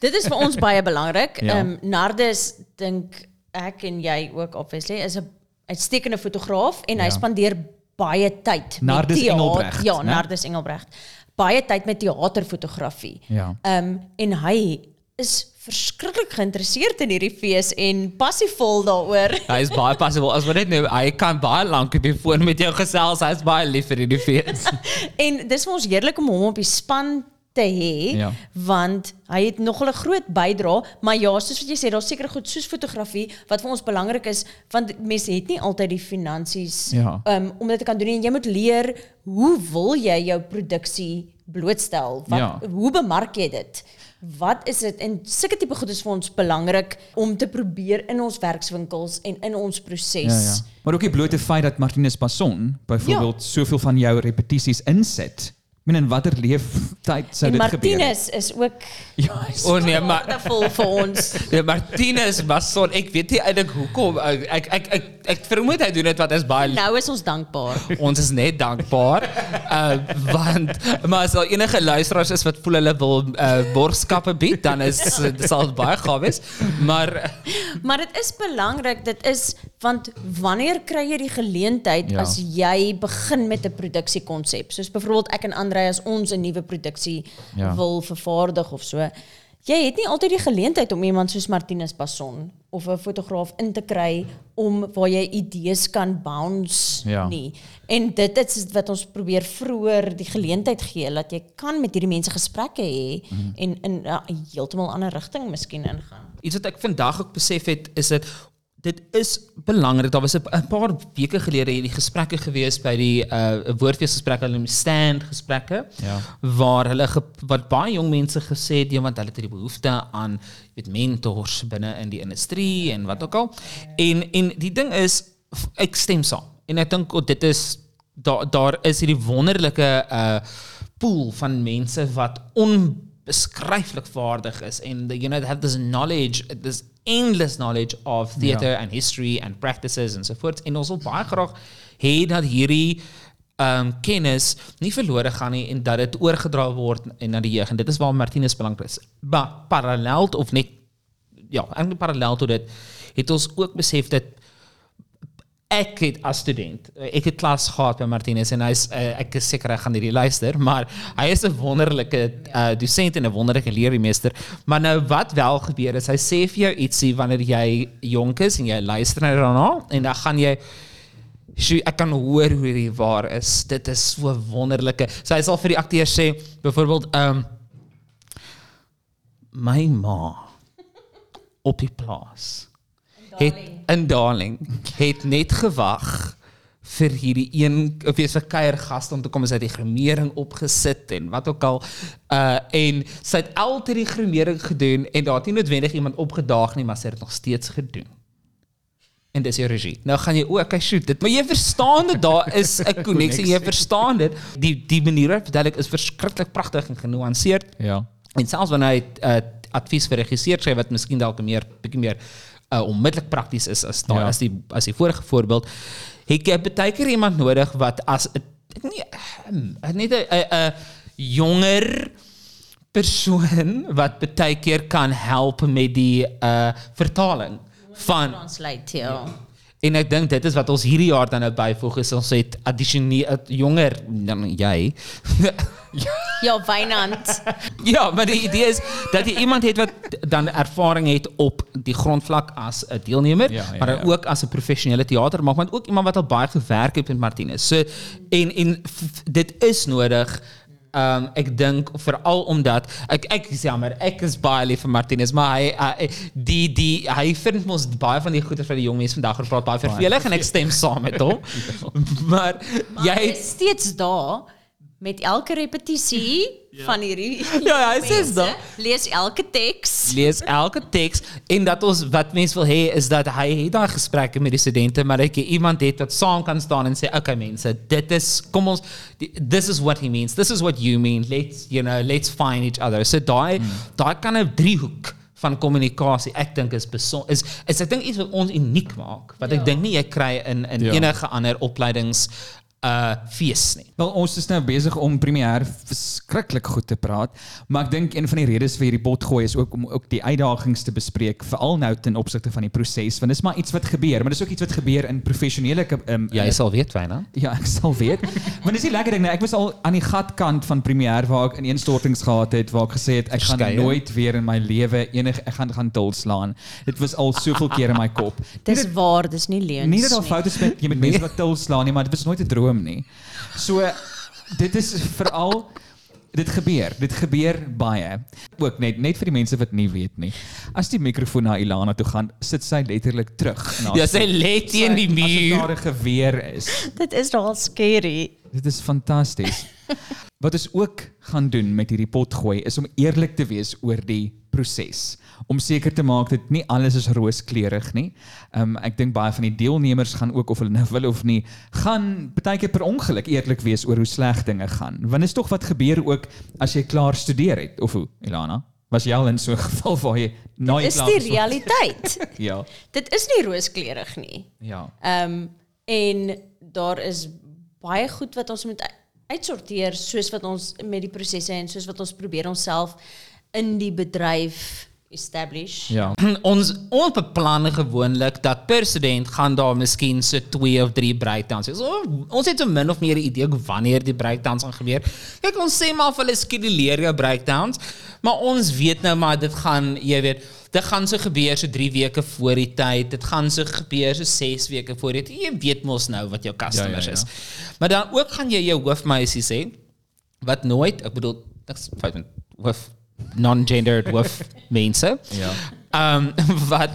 Dit is vir ons baie belangrik. Ja. Ehm um, Nardus dink ek en jy ook obviously is 'n uitstekende fotograaf en hy Ja. spandeer baie tyd Nardus met Engelbrecht, Ja, né? Nardus Engelbrecht. Baie tyd met teaterfotografie. Ja. Ehm um, en hy is verskriklik geïnteresseerd in hierdie fees en passievol daaroor. Hy is baie passief. As wat net nou, hy kan baie lank op die foon met jou gesels. Hy's baie lief vir die fees. En dis vir ons heerlik om hom op die span te hê Ja. want hy het nogal 'n groot bydra maar ja soos wat jy sê daar's seker goed soos fotografie wat vir ons belangrik is want mense het nie altyd die finansies Ja. um, om dit te kan doen en jy moet leer hoe wil jy jou produksie blootstel wat Ja. hoe bemark jy dit wat is dit en sulke tipe goed is vir ons belangrik om te probeer in ons werkswinkels en in ons proses Ja, ja. Maar ook die blote feit dat Martinus Passon byvoorbeeld soveel van jou repetisies insit. Meen in watter leeftyd sou dit gebeur? Martinus is ook Ja, O nee, maar waardevol vir ons. Ja, Martinus was son. Ek weet nie eintlik hoekom ek ek ek ek, vermoed hy doen dit wat is baie Nou is ons dankbaar. ons is net dankbaar. Uh want maar as enige luisteraars is wat voel hulle wil uh borgskappe bied, dan is dit sal baie gaaf wees. Maar Maar dit is belangrik, dit is want wanneer kry jy die geleentheid Ja. ja. as jy begin met 'n produksiekonsep? Soos byvoorbeeld ek en Andre as ons 'n nuwe produksie ja. wil vervaardig of so. Jy het nie altyd die geleentheid om iemand soos Martinus Passon of 'n fotograaf in te kry om waar jy idees kan bounce Ja. nie. En dit is wat ons probeer vroeër die geleentheid gee dat jy kan met hierdie mense gesprekke hê Mhm. en in 'n heeltemal ander rigting miskien ingaan. iets wat ek vandag ook besef het is dit dit is belangrik. Daar was 'n paar weke gelede hierdie gesprekke gewees by die uh woordfeesgesprekke, hulle stand gesprekke. Ja. Waar hulle ge, wat baie jong mense gesê het, ja, want hulle het die behoefte aan weet mentors binne in die industrie en wat ook al. En en die ding is ek stem saam. En ek dink oh, dit is daar daar is hierdie wonderlike uh pool van mense wat onbeskryflik vaardig is en you know they have this knowledge this endless knowledge of theater Ja. and history and practices and so voort en ons wil baie graag hê dat hierdie um kennis nie verlore gaan nie en dat dit oorgedra word en na die jeug en dit is waar Martinus belangrik is. Maar parallel of net ja, eintlik parallel tot dit het ons ook besef dat ek het as student, eh, ek het klas gehad by Martinus en hy's uh, ek is seker hy gaan hierdie luister, maar hy is 'n wonderlike uh, dosent en 'n wonderlike leermeester. Maar nou wat wel gebeur is hy sê vir jou ietsie wanneer jy jonk is en jy luister na daarna en dan gaan jy Sjoe, ek kan hoor hoe dit waar is. Dit is so wonderlike. So hy sal vir die akteur sê byvoorbeeld ehm um, my ma op die plaas het in Darling het net gewag vir hierdie een of wees 'n kuiergast om te kom sy het die gremering opgesit en wat ook al uh en sy het altyd die gremering gedoen en daar het nie noodwendig iemand opgedaag nie maar sy het dit nog steeds gedoen en dis jou regie. Nou gaan jy o, okay, shoot, dit maar jy verstaan dit daar is 'n koneksie, jy verstaan dit. Die die manier verduidelik is verskriklik pragtig en genuanceerd. Ja. En selfs wanneer hy uh, advies vir regisseur skryf wat miskien dalk meer bietjie meer uh, onmiddellik prakties is as daar Ja. as die as die vorige voorbeeld, het jy baie keer iemand nodig wat as uh, net 'n jonger persoon wat baie keer kan help met die uh vertaling van Translate, ja. En ek dink dit is wat ons hierdie jaar dan nou byvoeg is ons het addisioneel jonger dan jy. Ja, Wynand. ja, maar die idee is dat jy iemand het wat dan ervaring het op die grondvlak as 'n deelnemer, Ja, ja, maar ja. ook as 'n professionele teatermaker, maar ook iemand wat al baie gewerk het met Martinus. So en en dit is nodig Um ek dink veral omdat ek ek is jammer ek is baie lief vir Martinus maar hy uh, die die hy vind mos baie van die goeie van die jong mense vandag gepraat baie vervelig en ek stem saam met hom. maar Jy jy is steeds daar met elke repetisie van hierdie Ja, ja, hy is daar. Lees elke teks. lees elke teks en dat ons wat mense wil hê is dat hy het daai gesprekke met die studente maar dat jy iemand het wat saam kan staan en sê okay mense dit is kom ons this is what he means. This is what you mean. Let's you know let's find each other. So daai daai kan 'n driehoek van kommunikasie ek dink is beson is is ek dink iets wat ons uniek maak wat ek dink nie jy kry in in Ja. enige ander opleidings uh fees nie Wel ons is nou besig om premier verskriklik goed te praat, maar ek dink een van die redes vir hierdie potgooi is ook om ook die uitdagings te bespreek, veral nou ten opsigte van die proses, want dis maar iets wat gebeur, maar dis ook iets wat gebeur in professionele um, jy sal weet Wyna Ja, ek sal weet. Want dis die lekker ding, nou, ek was al aan die gatkant van premier waar ek ineenstortings gehad het waar ek gesê het ek gaan nooit weer in my lewe enig ek gaan gaan dul slaan. Dit was al soveel keer in my kop. Dis waar, dis nie leuns Nie dat daar nie. foute is met jy met mense wat til slaan nie, maar dit was nooit 'n droom nie. So dit is veral dit gebeur. Dit gebeur baie. Ook net net vir die mense wat nie weet nie. As die mikrofoon na Ilana toe gaan, sit sy letterlik terug. Ja, sy lê teen die As muur. dit daar 'n geweer is. Dit is nogal scary. Dit is fantasties. Wat ons ook gaan doen met hierdie potgooi is om eerlik te wees oor die proses. Om seker te maak dat nie alles is rooskleurig nie. Um ek dink baie van die deelnemers gaan ook of hulle nou wil of nie, gaan baie keer per ongeluk eerlik wees oor hoe sleg dinge gaan. Want is tog wat gebeur ook as jy klaar studeer het of hoe, Ilana? Was jy al in so 'n geval waar jy na jy Is die realiteit. Ja. Dit is nie rooskleurig nie. Ja. Ehm en daar is baie goed wat ons moet uitsorteer soos wat ons met die prosesse en soos wat ons probeer onsself in die bedryf establish. Ja. ons ons beplan gewoonlik dat per student gaan daar miskien so 2 of 3 breakdowns. So, ons het so min of meer 'n idee wanneer die breakdowns gaan gebeur. Kyk, ons sê maar hulle skeduleer jou breakdowns, maar ons weet nou maar dit gaan, jy weet, dit gaan so gebeur so 3 weke voor die tyd. Dit gaan so gebeur so 6 weke voor die tyd. Jy weet mos nou wat jou customers Ja, ja, ja. is. Maar dan ook gaan jy jou hoofmeisie sê wat nooit, ek bedoel, met hoof non-gendered hoof mense. Ja. Ehm wat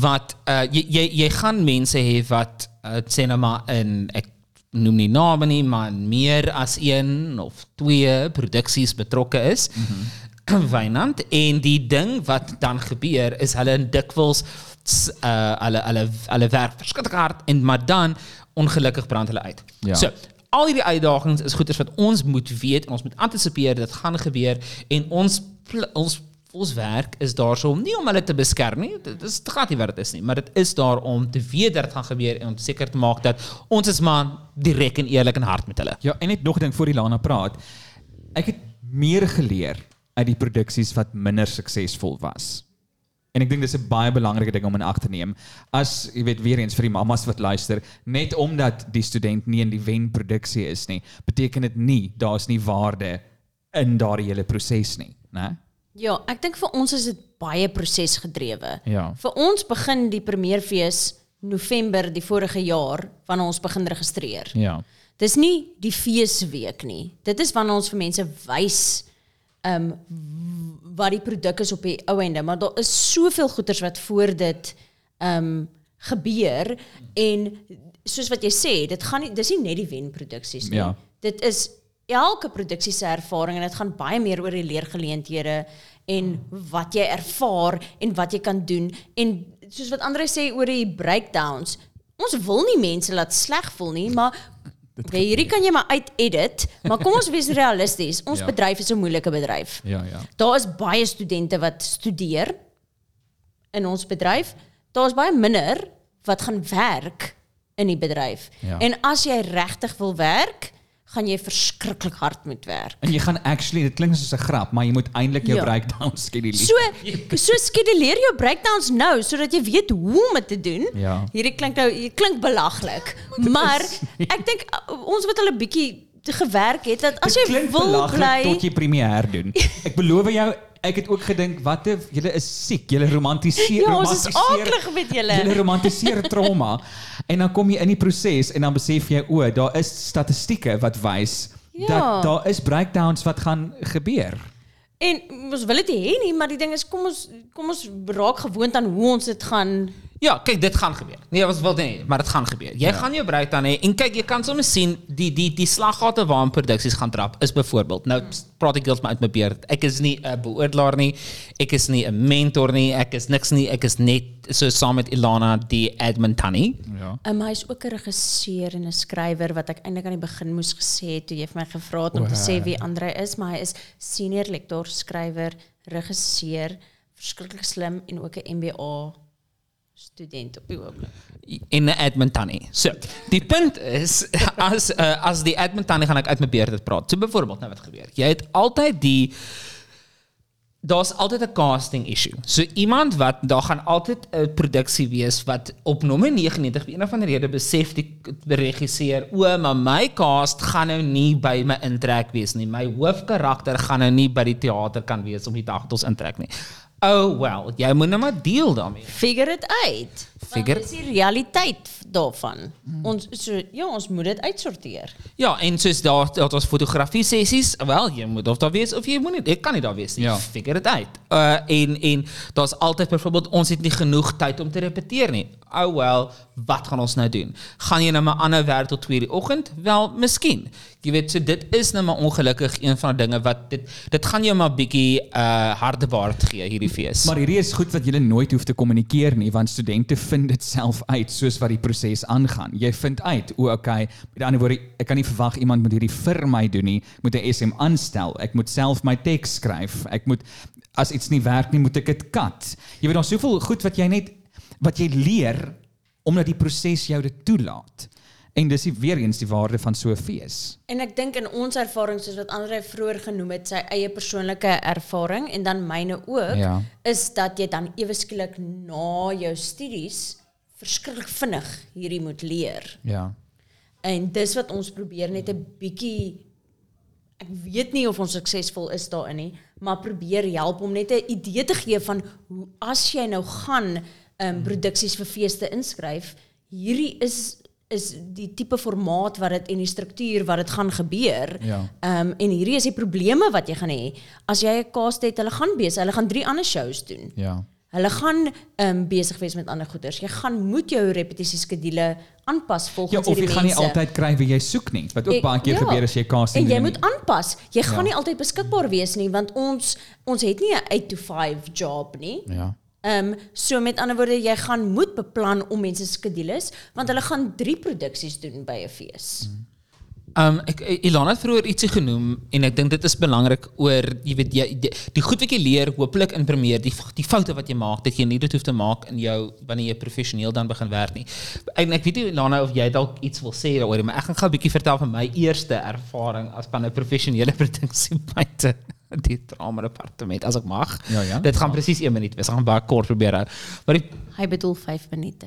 wat uh, jy jy jy gaan mense hê wat uh, sê nou maar in ek noem nie name nie, maar meer as een of twee produksies betrokke is. Mm -hmm. Wynand en die ding wat dan gebeur is hulle dikwels uh, hulle hulle hulle werk verskriklik hard en maar dan ongelukkig brand hulle uit. Ja. So al hierdie uitdagings is goeders wat ons moet weet en ons moet antisipeer dit gaan gebeur en ons ons ons werk is daarso om nie om hulle te beskerm nie dit is glad nie wat dit is nie maar dit is daar om te weet dat dit gaan gebeur en om seker te maak dat ons is maar direk en eerlik en hard met hulle Ja, en net nog 'n ding voor die Lana praat. Ek het meer geleer uit die produksies wat minder suksesvol was. En ek dink dis 'n baie belangrike ding om in ag te neem. As jy weet weer eens vir die mammas wat luister, net omdat die student nie in die wenproduksie is nie, beteken dit nie daar's nie waarde in daardie hele proses nie, né? Ja, ek dink vir ons is dit baie prosesgedrewe. Ja. Vir ons begin die premierfees November die vorige jaar wanneer ons begin registreer. Ja. Dis nie die feesweek nie. Dit is wanneer ons vir mense wys um, wat die produk is op die ou ende, maar daar is soveel goeders wat voor dit ehm um, gebeur en soos wat jy sê, dit gaan nie dis nie net die wenproduksies nie. Ja. Dit is elke produksie se ervaring en dit gaan baie meer oor die leergeleenthede en wat jy ervaar en wat jy kan doen en soos wat Andre sê oor die breakdowns. Ons wil nie mense laat sleg voel nie, maar Okay, hierdie kan jy maar uit-edit, maar kom ons wees realisties. Ons ja. bedryf is 'n moeilike bedryf. Ja, ja. Daar is baie studente wat studeer in ons bedryf. Daar's baie minder wat gaan werk in die bedryf. Ja. En as jy regtig wil werk, gaan jy verskriklik hard moet werk. En jy gaan actually, dit klink soos 'n grap, maar jy moet eintlik jou Ja. breakdown skeduleer. So so skeduleer jou breakdowns nou sodat jy weet hoe om dit te doen. Ja. Hierdie klink nou hier klink belaglik, maar ek dink ons wat al 'n bietjie gewerk het dat as jy wil bly tot jy premier doen. Ek beloof jou, ek het ook gedink wat 'n julle is siek, julle romantiseer Ja, ons is aaklig met julle. Julle romantiseer trauma en dan kom jy in die proses en dan besef jy o, daar is statistieke wat wys Ja. dat daar is breakdowns wat gaan gebeur. En ons wil dit hê nie, maar die ding is kom ons kom ons raak gewoond aan hoe ons dit gaan Ja, kyk, dit gaan gebeur. Nee, wil dit nie, maar dit gaan gebeur. Jy ja. gaan jou breakdown hê en kyk, jy kan sommer sien die die die slaggate waarin produksies gaan trap is byvoorbeeld. Nou praat ek heeltemal uit my beerd. Ek is nie 'n beoordelaar nie. Ek is nie 'n mentor nie. Ek is niks nie. Ek is net so saam met Ilana die admin tannie. Ja. Um, hy is ook 'n regisseur en 'n skrywer wat ek eintlik aan die begin moes gesê het toe jy vir my gevra het om te sê wie Andre is, maar hy is senior lektor, skrywer, regisseur, verskriklik slim en ook 'n MBA student op die oomblik. en 'n admin tannie. So, die punt is as uh, as die admin tannie gaan ek uit my beerd praat. So byvoorbeeld nou wat gebeur. Jy het altyd die daar's altyd 'n casting issue. So iemand wat daar gaan altyd 'n produksie wees wat op nommer 99 vir een of ander rede besef die regisseur, o, maar my cast gaan nou nie by my intrek wees nie. My hoofkarakter gaan nou nie by die teater kan wees om die dag tot ons intrek nie. Oh well, jy moet nou maar deel daarmee. Figure dit uit. Figure- Dit is die realiteit daarvan. Ons so ja, ons moet dit uitsorteer. Ja, en soos daar daar was fotografie sessies, wel jy moet of daar wees of jy moet nie, ek kan nie daar wees nie. Ja. Figure dit uit. Uh en en daar's altyd byvoorbeeld ons het nie genoeg tyd om te repeteer nie. Oh well, wat gaan ons nou doen? Gaan jy nou maar aanhou werk tot 2:00 die oggend? Wel, miskien. Jy weet, so dit is nou maar ongelukkig een van die dinge wat dit dit gaan jou maar bietjie uh harde waard gee hierdie fees. Maar hierdie is goed wat jy nooit hoef te kommunikeer nie want studente vind dit self uit soos wat die proses aangaan. Jy vind uit, o okay, met ander woorde, ek kan nie verwag iemand moet hierdie vir my doen nie. Ek moet 'n SM aanstel. Ek moet self my teks skryf. Ek moet as iets nie werk nie, moet ek dit cut. Jy weet daar's soveel goed wat jy net wat jy leer omdat die proses jou dit toelaat. En dis die- weer eens die waarde van so 'n fees. En ek dink in ons ervaring soos wat Andre vroeër genoem het, sy eie persoonlike ervaring en dan myne ook, Ja. is dat jy dan ewe skielik na jou studies verskriklik vinnig hierdie moet leer. Ja. En dis wat ons probeer net 'n bietjie ek weet nie of ons suksesvol is daarin nie, maar probeer help om net 'n idee te gee van hoe as jy nou gaan ehm um, produksies vir feeste inskryf, hierdie is is die tipe formaat wat dit en die struktuur wat dit gaan gebeur. Ja. Um, en hierdie is die probleme wat jy gaan hê. As jy 'n cast het, hulle gaan besig, hulle gaan drie ander shows doen. Ja. Hulle gaan ehm um, besig wees met ander goeders. Jy gaan moet jou repetisieskedule aanpas Ja, volgens of jy gaan nie altyd kry wie jy soek nie. Wat ook baie keer ja. gebeur as jy casting En jy doen moet aanpas. Jy gaan Ja. nie altyd beskikbaar wees nie want ons ons het nie 'n 8 to 5 job nie. Ja. Ehm so met ander woorde jy gaan moet beplan om mense se skedules want hulle gaan 3 produksies doen by 'n fees. Um ek Ilana het vroeër ietsie genoem en ek dink dit is belangrik oor jy weet die goed wat jy leer hopelik in premier die die foute wat jy maak dat jy nie dit hoef te maak in jou wanneer jy professioneel dan begin werk nie. En ek weet nie Ilana of jy dalk iets wil sê daaroor maar ek gaan gou 'n bietjie vertel van my eerste ervaring as van 'n professionele produksie buite. die drama departement as ek mag. Ja, ja. Dit gaan presies 1 minuut wees. Ek gaan baie kort probeer hou. Maar die Hy bedoel 5 minute.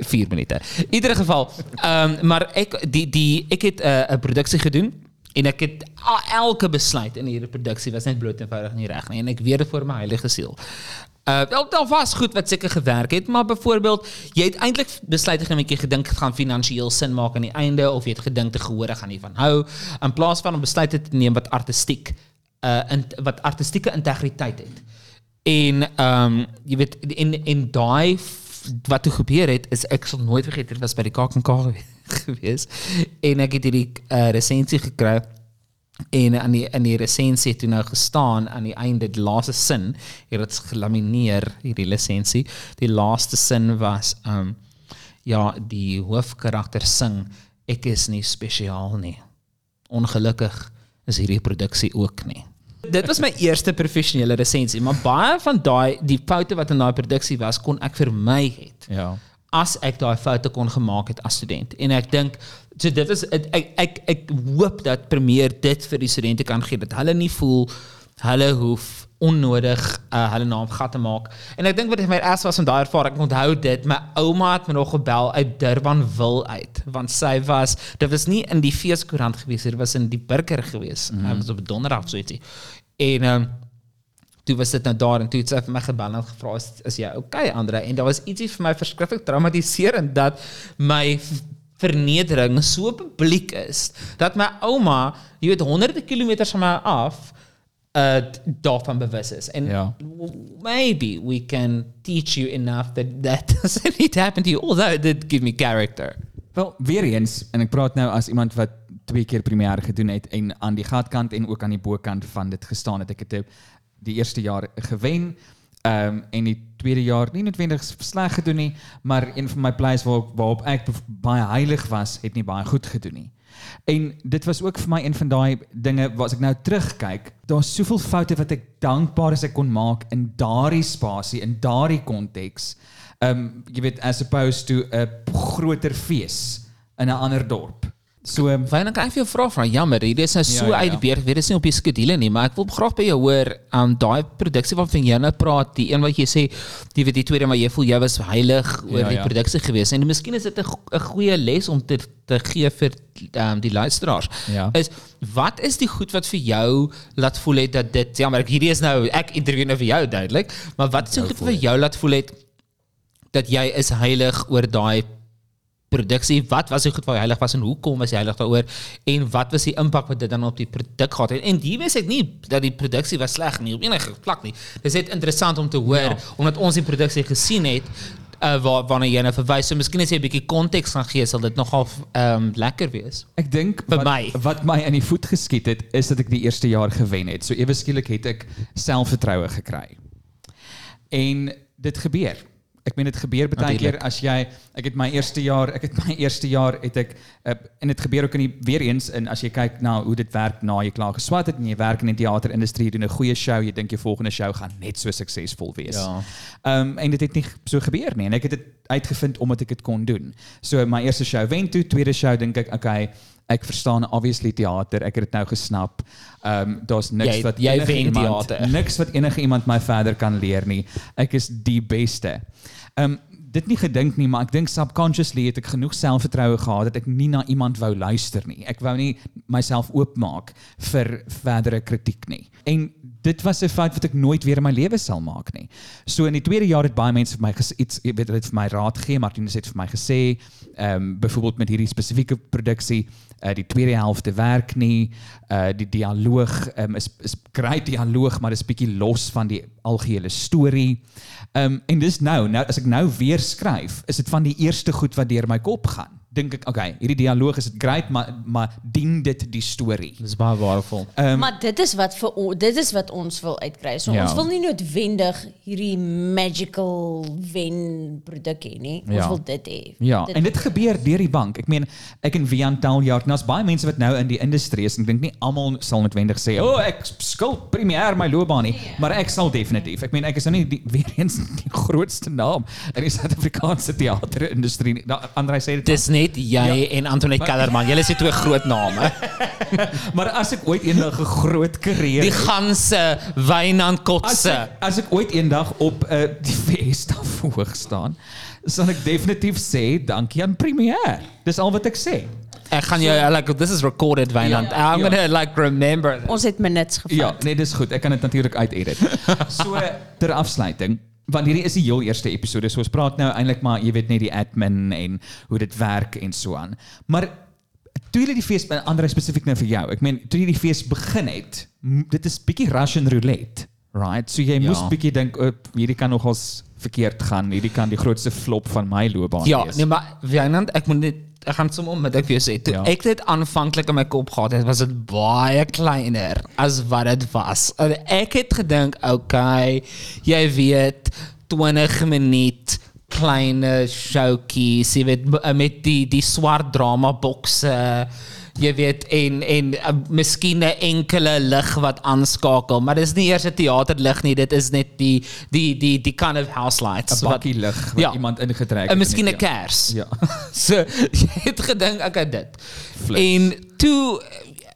4 minute. In ieder geval, ehm maar ek die die ek het 'n uh, 'n produksie gedoen en ek het a- elke besluit in hierdie produksie was net bloot eenvoudig nie reg nie en ek weet dit voor my heilige siel. Uh wel daar was goed wat seker gewerk het, maar byvoorbeeld jy het eintlik besluite geneem, jy gedink dit gaan finansiëel sin maak aan die einde of jy het gedink te gehoor gaan nie van hou in plaas van om besluite te neem wat artistiek uh in, wat artistieke integriteit het. En ehm jy weet en en daai wat toe gebeur het is ek sal nooit vergeet dit was by die KAK gewees en ek het hierdie uh, resensie gekry en aan die in die resensie het nou gestaan aan die einde die laaste sin het gelamineer hierdie lisensie die laaste sin was ehm um, ja die hoofkarakter sing ek is nie spesiaal nie ongelukkig is hierdie produksie ook nie Dit was my eerste professionele resensie, maar baie van daai die foute wat in daai produksie was, kon ek vermy het. Ja. As ek daai foute kon gemaak het as student. En ek dink so dit is ek ek ek, hoop dat premier dit vir die studente kan gee dat hulle nie voel hulle hoef onnodig uh, hulle naam gat te maak. En ek dink wat my ergste was van daai ervaring, ek onthou dit, my ouma het my nog gebel uit Durban wil uit, want sy was dit was nie in die feeskoerant gewees, dit was in die burger gewees. Mm was op donderdag so ietsie. En ehm um, toe was dit nou daar en toe het sy vir my gebel en gevra is, is jy okay Andre en daar was ietsie vir my verskriklik traumatiserend dat my vernedering so publiek is dat my ouma jy weet honderde kilometers van my af uh daarvan bewus is en Ja. maybe we can teach you enough that that doesn't need to happen to you although it did give me character Wel, weer eens en ek praat nou as iemand wat twee keer premier gedoen het en aan die gatkant en ook aan die bokant van dit gestaan het. Ek het dit die eerste jaar gewen. Ehm um, en die tweede jaar nie noodwendig sleg gedoen nie, maar een van my plays waar waarop ek baie heilig was, het nie baie goed gedoen nie. En dit was ook vir my een van daai dinge waar as ek nou terugkyk, daar's soveel foute wat ek dankbaar is ek kon maak in daardie spasie, in daardie konteks. Ehm um, jy weet as opposed to 'n groter fees in 'n ander dorp. So ehm, Fyn, dan ek vir jou vra van jammer, hierdie is nou so Ja, ja, uit ja. die weet dit is nie op die skedule nie, maar ek wil graag by jou hoor, um daai produksie waarvan jy nou praat, die een wat jy sê, die weet die tweede maar jy voel jy was heilig oor Ja, die ja. produksie gewees en miskien is dit 'n go- 'n goeie les om te te gee vir um die luisteraars. Ja. Is wat is die goed wat vir jou laat voel het dat dit jammer, ek hierdie is nou ek interview nou vir jou duidelik, maar wat is die goed wat vir jou laat voel het dat jy is heilig oor daai produksie, wat was die goed jy heilig was en hoekom was jy heilig daaroor en wat was die impak wat dit dan op die produk gehad het? En die wens ek nie dat die produksie was sleg nie op enige vlak nie. Dis net interessant om te hoor ja. omdat ons die produksie gesien het uh, waar waarna jy nou verwys. So miskien as jy 'n bietjie konteks gaan gee, sal dit nogal um, lekker wees. Ek dink Vir wat, my. wat my in die voet geskiet het is dat ek die eerste jaar gewen het. So ewe skielik het ek selfvertroue gekry. En dit gebeur. Ek meen dit gebeur baie keer as jy ek het my eerste jaar, ek het my eerste jaar het ek uh, en dit gebeur ook in die weer eens en as jy kyk na hoe dit werk na jy klaar geswat het en jy werk in die teaterindustrie, doen 'n goeie show, jy dink jou volgende show gaan net so suksesvol wees. Ja. Ehm um, en dit het nie so gebeur nie en ek het dit uitgevind omdat ek dit kon doen. So my eerste show wen toe, tweede show dink ek okay, ek verstaan obviously teater, ek het dit nou gesnap. Ehm um, daar's niks Jy- wat jy wen iemand teater. niks wat enige iemand my verder kan leer nie. Ek is die beste. Ehm um, dit nie gedink nie, maar ek dink subconsciously het ek genoeg selfvertroue gehad dat ek nie na iemand wou luister nie. Ek wou nie myself oopmaak vir verdere kritiek nie. En dit was 'n fout wat ek nooit weer in my lewe sal maak nie. So in die tweede jaar het baie mense vir my iets weet hulle het vir my raad gegee, Martinus het vir my gesê, ehm um, byvoorbeeld met hierdie spesifieke produksie, uh, die tweede helfte werk nie, uh die dialoog um, is is great dialoog, maar dis bietjie los van die algehele storie. Ehm en dis nou, nou as ek nou weer skryf, is dit van die eerste goed wat deur my kop gaan. Dink ek, okay, hierdie dialoog is dit great, maar maar dien dit die storie? Dis baie waardevol. Ehm maar dit is wat vir dit is wat ons wil uitkry. So Ja. ons wil nie noodwendig hierdie magical wen produk hê nie. Ons Ja. wil dit hê. Ja, dit en dit gebeur deur die bank. Ek meen, ek en Vian Taljaard, nou is baie mense wat nou in die industrie is en ek dink nie almal sal noodwendig sê, "O, oh, ek skuld premier my loopbaan nie," maar ek sal definitief. Ek meen, ek is nou nie die, weer eens die grootste naam in die Suid-Afrikaanse teaterindustrie nie. Da- Andrei sê dit. Dis net jy en Antoinette maar- Kellerman. Julle is die twee groot name. maar as ek ooit eendag 'n groot karier Die het- ganse Wynand As Kotse. ek, as ek ooit eendag op uh, die Fiesta verhoog staan, sal ek definitief sê dankie aan Premier. Dis al wat ek sê. Ek gaan jou like this is recorded Wynand. Ja, I'm ja. gonna like remember. Ons het minutes gevat. Ja, nee, dis goed. Ek kan dit natuurlik uitedit. So ter afsluiting, want hierdie is die heel eerste episode. So ons praat nou eintlik maar, jy weet net die admin en hoe dit werk en so aan. Maar toe jy die fees en Andre spesifiek nou vir jou. Ek meen, toe jy die fees begin het, dit is bietjie Russian roulette, right? So jy Ja. moes bietjie dink, "O, hierdie kan nogals verkeerd gaan. Hierdie kan die grootste flop van my loopbaan Ja, wees." nee maar Wynand, ek moet net ek gaan sommer met ek vir jou sê, toe Ja. ek dit aanvanklik in my kop gehad het, was dit baie kleiner as wat dit was. En ek het gedink, okay, jy weet 20 minuut kleine showtjies, jy weet met die die swart drama bokse jy weet en en uh, miskien 'n enkele lig wat aanskakel, maar dis nie eers 'n teaterlig nie, dit is net die die die die kind of house lights 'n bakkie lig wat iemand ingetrek het En miskien 'n dit, ja. kers. Ja. so jy het gedink ek het dit. En toe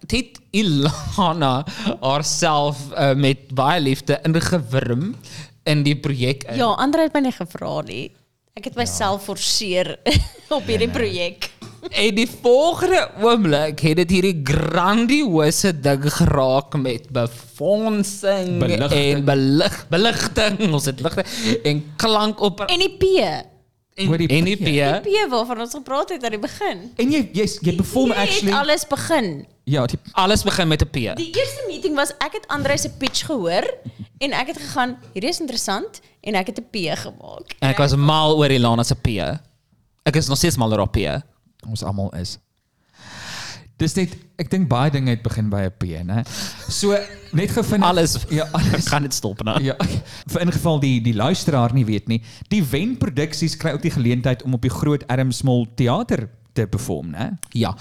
het Ilana haarself uh, met baie liefde ingewurm in die projek. in. Ja, Andre het my nie gevra nie. Ek het myself forceer op hierdie projek. En die volgende oomblik het dit hierdie grandiose ding geraak met befondsing Beligting. en belig beligting, ons het ligte en klank op En die P. en, die en die Die P. Waarvan ons gepraat het aan die begin. En jy jy jy perform Jy actually het alles begin. Ja, die, alles begin met 'n P. Die eerste meeting was ek het Andre se pitch gehoor en ek het gegaan, hierdie is interessant en ek het 'n P gemaak. En ek was mal oor Ilana se P. Ek is nog steeds mal oor haar P. ons almal is. Dis net ek dink baie dinge het begin by 'n P, né? So net gevind Alles. ja, alles gaan dit stop nou. Ja, vir in geval die die luisteraar nie weet nie, die Wen Produksies kry ook die geleentheid om op die Groot Erm Small Theater te perform, né? Ja.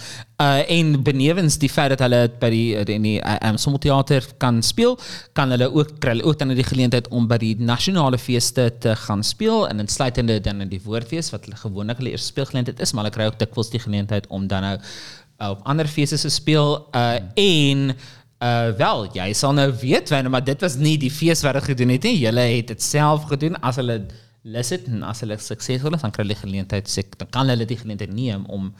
Uh en benewens die feit dat hulle by die in die uh, um, Sommeltheater kan speel, kan hulle ook kry hulle ook dan die geleentheid om by die nasionale feeste te gaan speel en insluitende dan in die woordfees wat hulle gewoonlik hulle eerste speelgeleentheid is, maar hulle kry ook dikwels die geleentheid om dan nou uh, op ander feeste te speel uh en Uh wel, jy sal nou weet wanneer maar dit was nie die fees wat hulle gedoen het nie. Julle het dit self gedoen as hulle lus het en as hulle suksesvol is, dan kry hulle die geleentheid sek, dan kan hulle die geleentheid neem om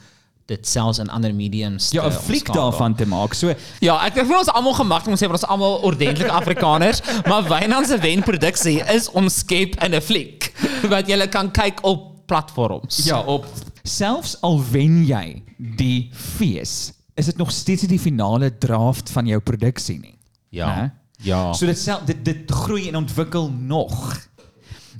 dit selfs in ander mediums Ja, te 'n fliek daarvan te maak. So Ja, ek dink ons almal gemaklik om sê ons almal ordentlike Afrikaners, maar Wynand se wenproduksie is omskep in 'n fliek wat jy kan kyk op platforms. Ja, op selfs al wen jy die fees, is dit nog steeds nie die finale draft van jou produksie nie. Ja. Ja. So dit dit dit groei en ontwikkel nog.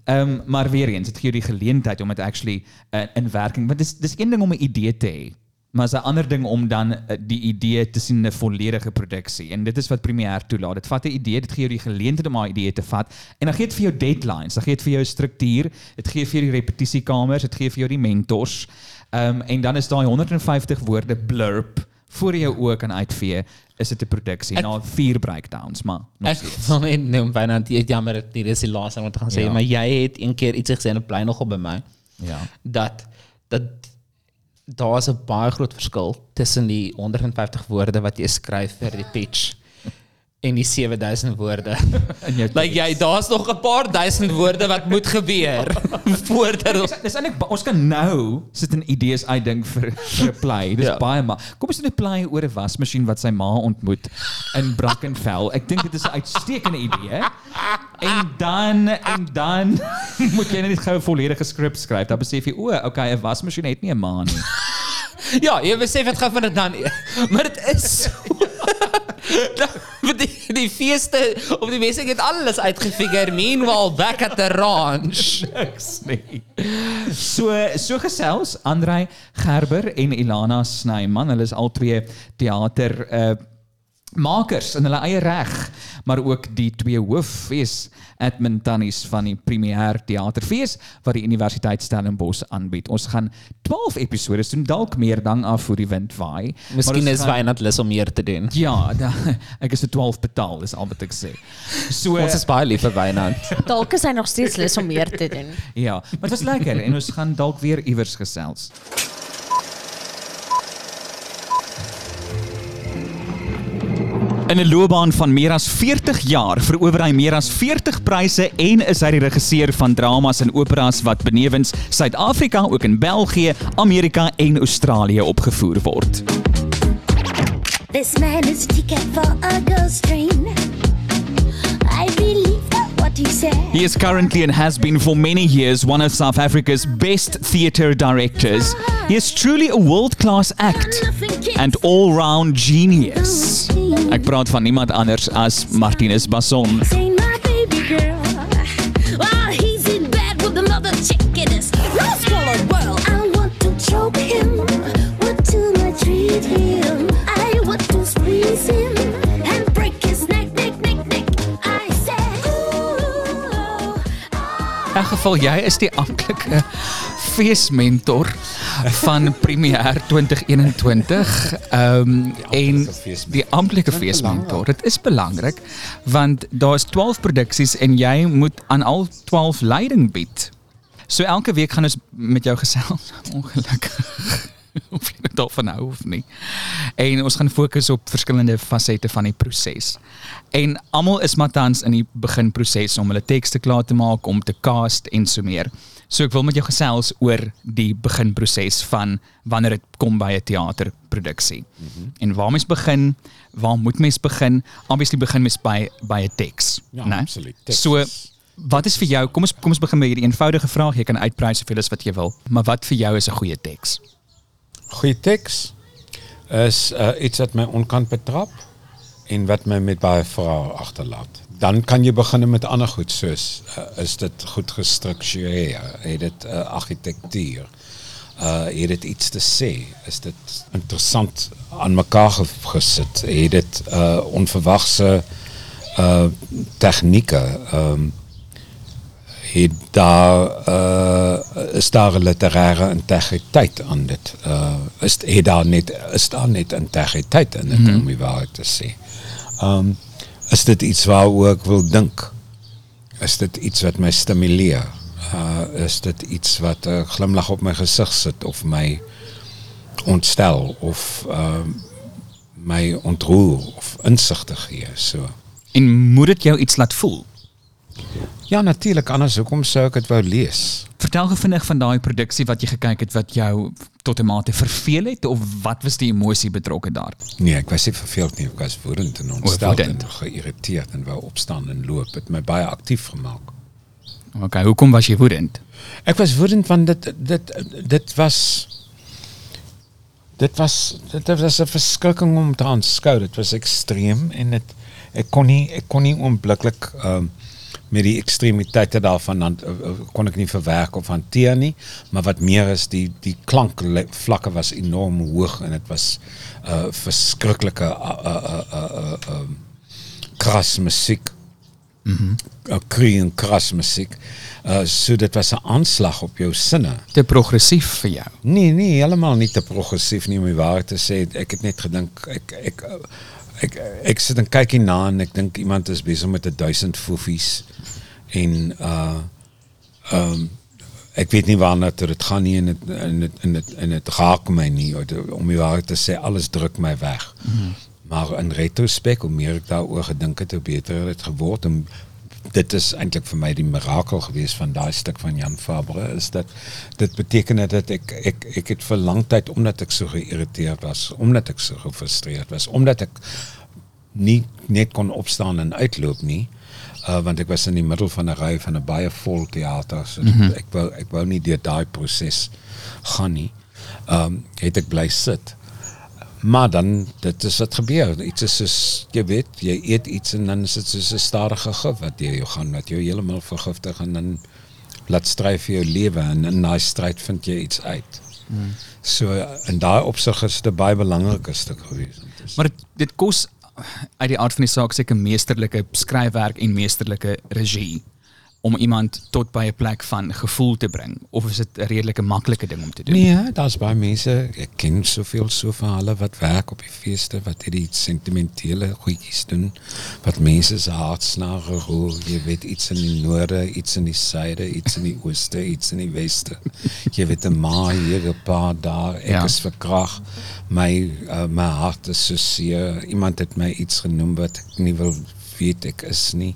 Ehm maar weer eens, dit gee jou die geleentheid om dit actually uh, in werking, want dis dis een ding om 'n idee te hê. Maar is 'n ander ding om dan uh, die idee te sien 'n volledige produksie. En dit is wat Premiere toelaat. Dit vat 'n idee, dit gee jou die geleentheid om 'n idee te vat en dan gee dit vir jou deadlines, dan gee dit vir jou struktuur, dit gee vir die repetisiekamers, dit gee jou die mentors. Ehm en dan is daai 150 woorde blurb voor jou oë kan uitvee, is dit 'n produksie na vier breakdowns, maar nog Ek steeds. wil net noem Wynand, jy het jammer dat dit is die laaste wat gaan sê, Ja. maar jy het een keer iets gesê en dit bly nogal by my. Ja. Dat dat daar is 'n baie groot verskil tussen die 150 woorde wat jy skryf vir die pitch en die 7000 woorde. In like jy, daar's nog 'n paar duisend woorde wat moet gebeur voordat ons Dis eintlik ons kan nou sit en idees uitdink vir vir 'n play. Dis Ja. baie maar. Kom ons doen 'n play oor 'n wasmasjien wat sy ma ontmoet in Brackenfell. Ek dink dit is 'n uitstekende idee. En dan en dan moet jy net gou 'n volledige skrip skryf. Dan besef jy, o, okay, 'n wasmasjien het nie 'n ma nie. Ja, besef dit gaan van dit dan. Maar dit is die, die feeste op die mense het alles uitgefigure. Meanwhile back at the ranch. Niks nie. So so gesels Andrei Gerber en Ilana Snyman. Hulle is twee teater uh makers in hulle eie reg, maar ook die twee hooffees admin tannies van die Premier Theaterfees wat die Universiteit Stellenbosch aanbied. Ons gaan 12 episode doen, dalk meer dan af voor die wind waai. Miskien is gaan- Wynand lus om meer te doen. Ja, da, ek is vir 12 betaal, dis al wat ek sê. So Ons is baie lief vir Wynand. Dalk is hy nog steeds lus om meer te doen. Ja, maar dit was lekker en ons gaan dalk weer iewers gesels. In 'n loopbaan van meer as 40 jaar verower hy meer as 40 pryse en is hy die regisseur van dramas en operas wat benewens Suid-Afrika ook in België, Amerika en Australië opgevoer word. This man is ticket for a ghost train. He is currently and has been for many years one of South Africa's best theatre directors. He is truly a world-class act and all-round genius. Ek praat van niemand anders as Martinus Bason. In geval jy is die amptelike feesmentor van Premier 2021. Ehm um, en die amptelike feesmentor. Dit is belangrik want daar's 12 produksies en jy moet aan al 12 leiding bied. So elke week gaan ons met jou gesels. Ongelukkig. of jy nou daarvan hou of nie. En ons gaan fokus op verskillende fasette van die proses. En almal is maar tans in die beginproses om hulle tekste klaar te maak, om te cast en so meer. So ek wil met jou gesels oor die beginproses van wanneer dit kom by 'n teaterproduksie. Mm -hmm. En waar mens begin, waar moet mens begin? Obviously begin mens by by 'n teks, Ja, né? absoluut. So wat is vir jou? Kom ons kom ons begin met hierdie eenvoudige vraag. Jy kan uitbrei soveel as wat jy wil, maar wat vir jou is 'n goeie teks? Goeie teks is uh, iets wat my onkant betrap en wat my met baie vrae agterlaat. Dan kan jy begin met ander goed uh, is dit goed gestruktureer? Het dit uh, argitektuur? Uh het iets te sê? Is dit interessant aan mekaar ge- gesit? Het dit uh het daar uh, is daar 'n literêre integriteit aan dit. Uh is het daar net is daar net integriteit in Mhm. om die waarheid te sê. Um is dit iets waaroor ek wil dink? Is dit iets wat my stimuleer? Uh is dit iets wat 'n glimlag op my gesig sit of my ontstel of uh my ontroer of insigte gee so. En moet dit jou iets laat voel? Ja, natuurlik, anders hoekom sou ek dit wou lees? Vertel gou vinnig van daai produksie wat jy gekyk het wat jou tot 'n mate verveel het of wat was die emosie betrokke daar? Nee, ek was nie verveeld nie, ek was woedend en ontstel woedend. en geïrriteerd en wou opstaan en loop. Het my baie aktief gemaak. Okay, hoekom was jy woedend? Ek was woedend want dit dit dit was dit was dit was 'n verskrikking om te aanskou. Dit was ekstreem en dit ek kon nie ek kon nie oombliklik ehm met die ekstremiteite daarvan dan uh, kon ek nie verwerk of hanteer nie, maar wat meer is die die klankvlakke was enorm hoog en dit was uh uh, uh kras musiek. Mhm. Mm en kras musiek. Uh so dit was 'n aanslag op jou sinne. Te progressief vir jou. Nee, nee, helemaal niet te progressief nie om die waarheid te sê. Ek het net gedink ek ek ek ek sit en kyk hierna en ek dink iemand is besig met 'n duisend foefies en uh um weet nie waarna toe dit gaan nie en dit en dit en dit en dit raak my nie om die waarheid te sê alles druk my weg. Mhm. Maar in retrospek, hoe meer ek daaroor gedink het, hoe beter het dit geword en dit is eintlik vir my die mirakel geweest van daai stuk van Jan Fabre is dat dit beteken het dat ek ek ek het vir lang tyd omdat ek so geïrriteerd was, omdat ek so gefrustreerd was, omdat ek nie net kon opstaan en uitloop nie. Uh, want ek was in die middel van 'n ry van 'n baie vol teater. So Mhm. wou wou nie deur daai proses gaan nie. Um, het ek bly sit. Maar dan dit is wat gebeur. Iets is soos jy weet, jy eet iets en dan is dit soos 'n stadige gif wat deur jou gaan wat jou heeltemal vergiftig en dan laat stry vir jou lewe en in daai stryd vind jy iets uit. Hmm. So in daai opsig is dit baie belangrike stuk gewees. Maar dit, dit kos uit die aard van die saak seker meesterlike skryfwerk en meesterlike regie. Om iemand tot by 'n plek van gevoel te bring of is dit 'n redelike maklike ding om te doen? Nee, daar's baie mense, ek ken soveel so hulle wat werk op die feeste, wat hierdie sentimentele goedjies doen, wat mense se hartsnare roer, jy weet iets in die noorde, iets in die suide, iets in die ooste, iets in die weste. Jy weet 'n ma hier, 'n pa daar, ek Ja. is verkrag. My uh, my hart is so seer. Iemand het my iets genoem wat ek nie wil weet ek is nie.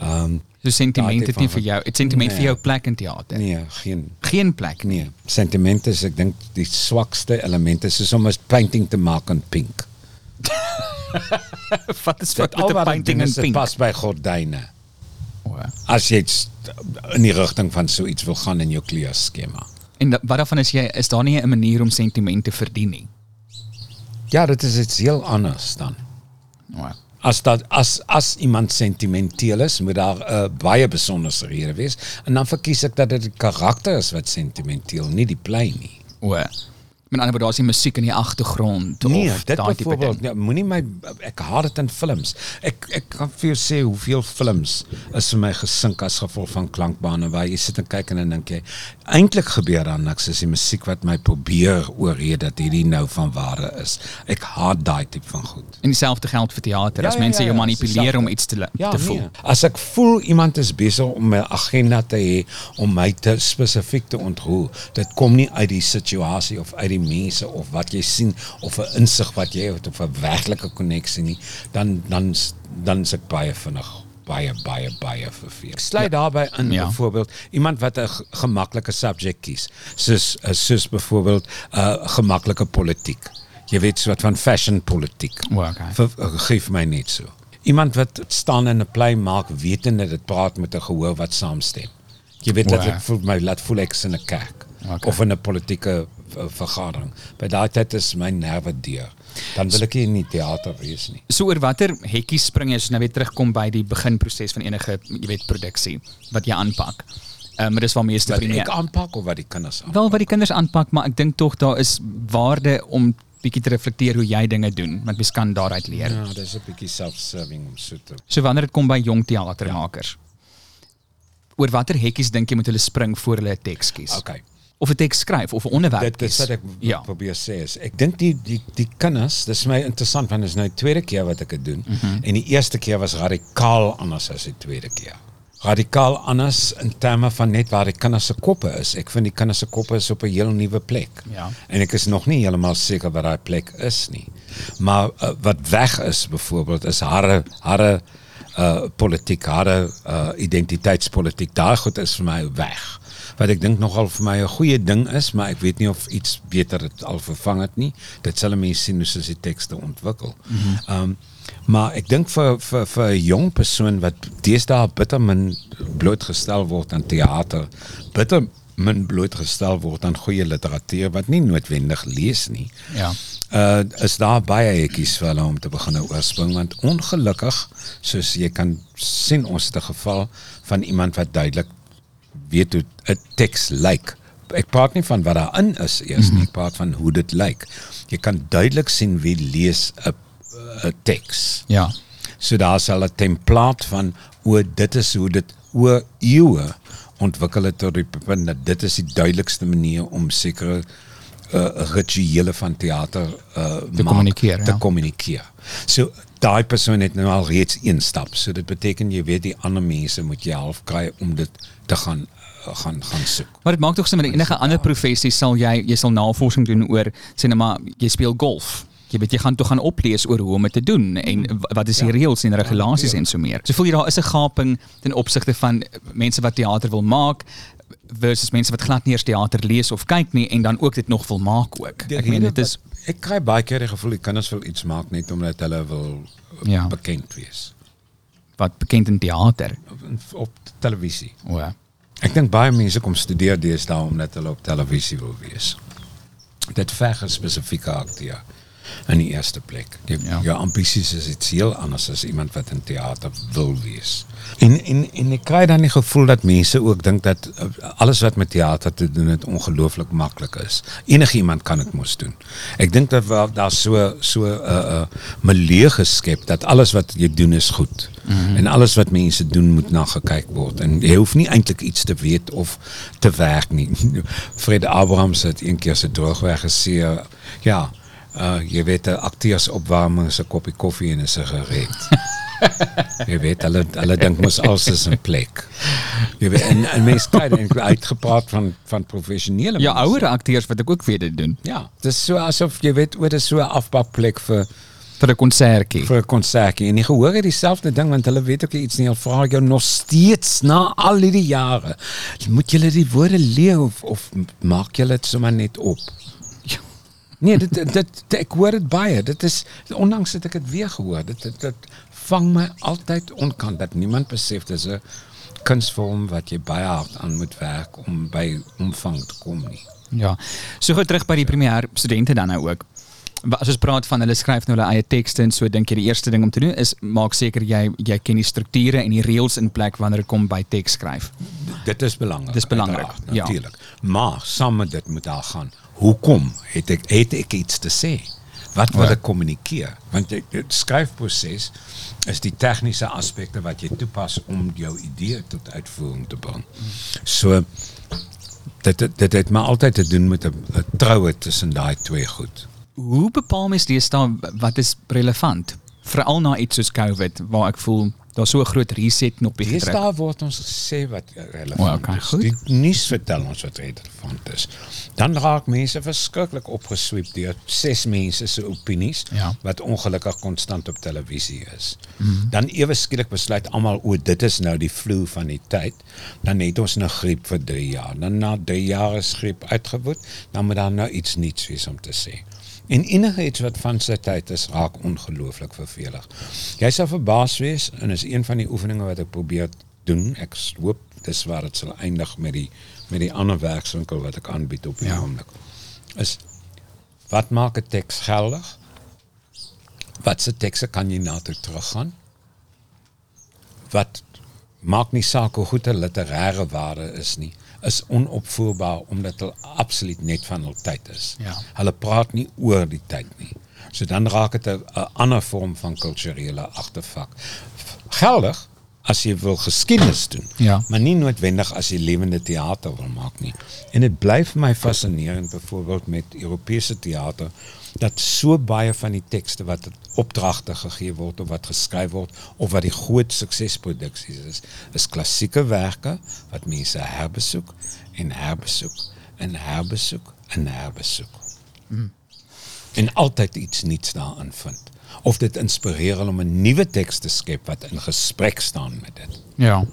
Ehm um, So sentiment het nie vir jou, het sentiment vir jou plek in teater? Nee, geen geen plek nee. Sentiment is ek dink die swakste elemente soos om 'n painting te maak in pink. Wat is wat met 'n painting in is dit pink? pas by gordyne. O. As jy iets in die rigting van so iets wil gaan in jou kleurskema. En da- wat daarvan is jy is daar nie 'n manier om sentiment te verdien nie? Ja, dit is iets heel anders dan. As dat as as iemand sentimenteel is, moet daar 'n uh, baie besonderse rede wees en dan verkies ek dat dit die karakter is wat sentimenteel, nie die play nie. O. Met ander woorde daar's nie musiek in die agtergrond Nee, of daai tipe ding. ja, moenie my ek haat dit in films. Ek ek kan vir jou sê hoeveel films is vir my gesink as gevolg van klankbane waar jy sit en kyk en dan dink jy eintlik gebeur daar niks, is die musiek wat my probeer oorreed dat hierdie nou van ware is. Ek haat daai tipe van goed. En dieselfde geld vir teater. As mense jou manipuleer om iets te Ja, te nee. voel. As ek voel iemand is besig om 'n agenda te hê om my te spesifiek te ontroer, dit kom nie uit die situasie of uit die mense of wat jy sien of 'n insig wat jy het of 'n werklike koneksie nie, dan dan dan is baie vinnig baie baie baie verveel. Sluit ja. daarbey in ja. byvoorbeeld iemand wat 'n gemaklike subjek kies, soos eh, soos byvoorbeeld 'n uh, gemaklike politiek. Jy weet so wat van fashion politiek. O, okay. Ver- Geef my net so. Iemand wat staan in 'n play maak wetende dit praat met 'n gehoor wat saamstem. Jy weet dat ek voel my laat voel ek is in 'n kerk Okay. of in 'n politieke vergadering. By daai tyd is my nerve deur. Dan wil ek nie in die teater wees nie. So oor watter hekkies spring jy as jy nou weer terugkom by die beginproses van enige jy weet produksie wat jy aanpak. Ehm maar dis waar meeste Wat premier ek aanpak of wat die kinders aanpak? Wel wat die kinders aanpak, maar ek dink tog daar is waarde om bietjie te reflekteer hoe jy dinge doen, want mens kan daaruit leer. Ja, dis 'n bietjie self-serving om so te. So wanneer dit kom by jong teatermakers. Oor watter hekkies dink jy moet hulle spring voor hulle 'n teks kies? Okay. Of 'n teks skryf of onderwerp Dit is wat ja. ja. probeer sê is. Ek dink die die die kinders, dis vir my interessant want dit is nou die tweede keer wat ek dit doen. Mm Mhm. -hmm. En die eerste keer was radikaal anders as die tweede keer. Radikaal anders in terme van net waar die kinders se koppe is. Ek vind die kinders se koppe is op 'n heel nuwe plek. Ja. En ek is nog nie heeltemal seker wat daai plek is nie. Maar uh, wat weg is byvoorbeeld is harde harde uh politiek, harde uh identiteitspolitiek. Daai goed is vir my weg. Wat ek dink nogal vir my 'n goeie ding is, maar ek weet nie of iets beter dit al vervang het nie. Dit sal mense sien hoe die tekste ontwikkel. Mhm. Ehm um, maar ek dink vir vir vir 'n jong persoon wat deesdae bitter min blootgestel word aan teater, bitter min blootgestel word aan goeie literatuur wat nie noodwendig lees nie. Ja. Uh is daar baie hekkies vir hulle om te begin oorspring want ongelukkig soos jy kan sien ons het 'n geval van iemand wat duidelik weet hoe 'n teks lyk. Ek praat nie van wat daarin is eers nie, ek praat van hoe dit lyk. Jy kan duidelik sien wie lees 'n 'n teks. Ja. So daar's al 'n template van o dit is hoe dit oor eeue ontwikkel het tot die punt dat dit is die duidelikste manier om sekere uh, rituele van teater uh, Te kommunikeer, te ja. So daai persoon het nou al reeds een stap. So dit beteken jy weet die ander mense moet jy half kry om dit te gaan gaan gaan soek. Maar dit maak tog sin met enige ander professie sal jy jy sal navorsing doen oor sê maar jy speel golf. Jy weet jy gaan tog gaan oplees oor hoe om dit te doen en w- wat is die reëls en regulasies en so meer. So voel jy daar is 'n gaping ten opsigte van mense wat teater wil maak versus mense wat glad nie eers teater lees of kyk nie en dan ook dit nog wil maak ook. Die Ek meen dit is wat- ek kry baie keer die gevoel die kinders wil iets maak net omdat hulle wil Ja. ja. bekend wees. wat bekend in teater. Op, op televisie. O ja. Ek dink baie mense kom studeer deesdae omdat hulle op televisie wil wees. Dit verg 'n spesifieke akteur. In die eerste plek. Jou, ja. jou is iets heel anders as iemand wat in theater wil wees. En en en ek kry dan die gevoel dat mense ook dink dat uh, alles wat met theater te doen het ongelooflik maklik is. Enige iemand kan dit mos doen. Ek dink dat wel daar so so 'n uh, uh, milieu geskep dat alles wat jy doen is goed. Mm -hmm. En alles wat mense doen moet na gekyk word en jy hoef nie eintlik iets te weet of te werk nie. Fred het een keer se droogweg gesê ja, uh, jy weet 'n akteursopwarming is 'n koppie koffie en 'n sigaret. jy weet hulle hulle dink mos alles is in plek. Jy weet en, en mense kry dan uitgepraat van van professionele Ja, mense. ouer akteurs wat ek ook weet dit doen. Ja, dit is so asof jy weet dit is so 'n afbakplek vir vir 'n konsertjie. Vir 'n konsertjie. En die gehoor het dieselfde ding want hulle weet ook iets nie. Hulle vra jou nog steeds na al hierdie jare. Moet julle die woorde leef of, of maak julle dit sommer net op? Nee, dit dit, dit ek hoor dit baie. Dit is ondanks dat ek dit weer gehoor. Dit dit, dit vang my altyd onkant dat niemand besef dis 'n kunsvorm wat jy baie hard aan moet werk om by omvang te kom nie. Ja. So gou terug by die primêr studente dan nou ook. As ons praat van hulle skryf nou hulle eie tekste en so dink jy die eerste ding om te doen is maak seker jy jy ken die strukture en die reëls in plek wanneer dit kom by teks skryf. Dit is belangrik. Dis belangrik. Ja. Natuurlik. Maar saam met dit moet daar gaan. Hoekom het ek het ek iets te sê? Wat wil Ja. ek kommunikeer? Want die, die skryfproses is die tegniese aspekte wat jy toepas om jou idee tot uitvoering te bring. So dit dit, dit het maar altyd te doen met 'n 'n troue tussen daai twee goed. Hoe bepaal mens deesdae wat is relevant? Veral na iets soos COVID waar ek voel daar's so 'n groot reset Dis gedruk. daar word ons gesê wat relevant okay, is. goed. Die nuus vertel ons wat relevant is. Dan raak mense verskriklik opgesweep deur ses mense se opinies Ja. wat ongelukkig konstant op televisie is. Mhm. Dan ewe skielik besluit almal o, dit is nou die vloer van die tyd. Dan het ons 'n griep vir 3 jaar. Dan na 3 jaar is griep uitgewoed, dan moet daar nou iets nuuts wees om te sê. En enige iets wat van sy tyd is, raak ongelooflik vervelig. Jy sal verbaas wees en is een van die oefeninge wat ek probeer doen. Ek hoop dis waar dit sal eindig met die met die ander werkswinkel wat ek aanbied op die Ja. oomblik. Is wat maak 'n teks geldig? Watse tekste kan jy na toe teruggaan? Wat maak nie saak hoe goed 'n literêre waarde is nie, is onopvoerbaar omdat hulle absoluut net van hul tyd is. Ja. Hulle praat nie oor die tyd nie. So dan raak dit 'n ander vorm van kulturele agtervak. Geldig as jy wil geskiedenis doen. Ja. Maar nie noodwendig as jy lewende teater wil maak nie. En dit bly vir my fascinerend byvoorbeeld met Europese teater dat so baie van die tekste wat het opdragte gegee word of wat geskryf word of wat die groot suksesproduksies is, is klassieke werke wat mense herbesoek en herbesoek en herbesoek en herbesoek Mm. en altyd iets nuuts daarin vind. Of dit inspireer hulle om 'n nuwe teks te skep wat in gesprek staan met dit. Ja.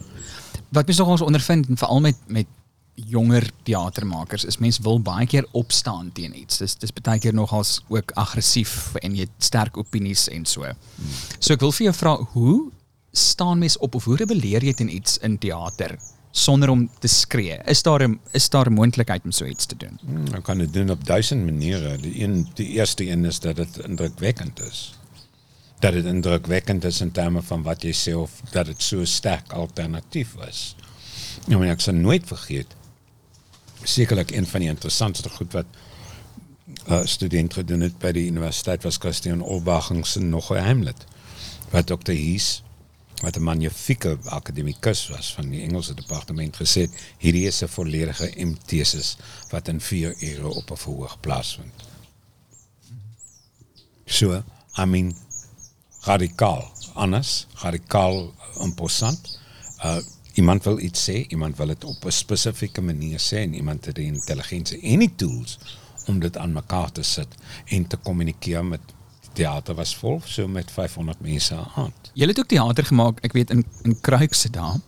Wat mens nog ons ondervind veral met met jonger teatermakers is mense wil baie keer opstaan teen iets. Dis dis baie keer nogals ook aggressief en jy het sterk opinies en so. So ek wil vir jou vra hoe staan mens op of hoe rebelleer jy teen iets in teater sonder om te skree? Is daar 'n is daar 'n moontlikheid om so iets te doen? Hmm, Ek kan dit doen op duisend maniere. Die een die eerste een is dat dit indrukwekkend is. Dat dit indrukwekkend is in terme van wat jy sê of dat dit so sterk alternatief is. Ja, maar ek sal nooit vergeet. Sekerlik een van die interessantste goed wat uh, student gedoen het by die universiteit was Christian se nog 'n Hamlet. Wat Dr. Hies wat 'n magnifieke akademikus was van die Engelse departement het, hierdie is 'n volledige M-tesis wat in 4 ure op 'n verhoog plaasvind. So, I mean radikaal anders, radikaal imposant. Uh iemand wil iets sê, iemand wil dit op 'n spesifieke manier sê en iemand het die intelligensie en die tools om dit aan mekaar te sit en te kommunikeer met teater was vol so met 500 mense aan. Jy het ook teater gemaak, ek weet in in Kruikse daar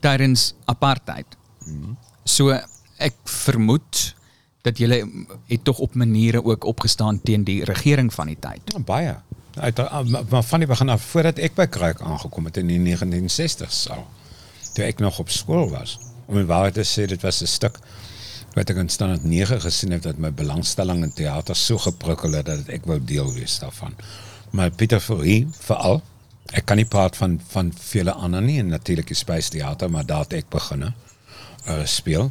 tydens apartheid. So ek vermoed dat julle het tog op maniere ook opgestaan teen die regering van die tyd. Ja, baie. Uit maar- van die begin af voordat ek by Kruik aangekom het in die 1960s al. Toe ek nog op skool was. Om die waarheid te sê, dit was 'n stuk wat ek in standaard 9 gesien het dat my belangstelling in teater so geprikkel het dat ek wou deel wees daarvan. Maar Pieter Fourie veral ek kan nie praat van van vele ander nie en natuurlik die Space Theater, maar daar het ek begin uh, speel.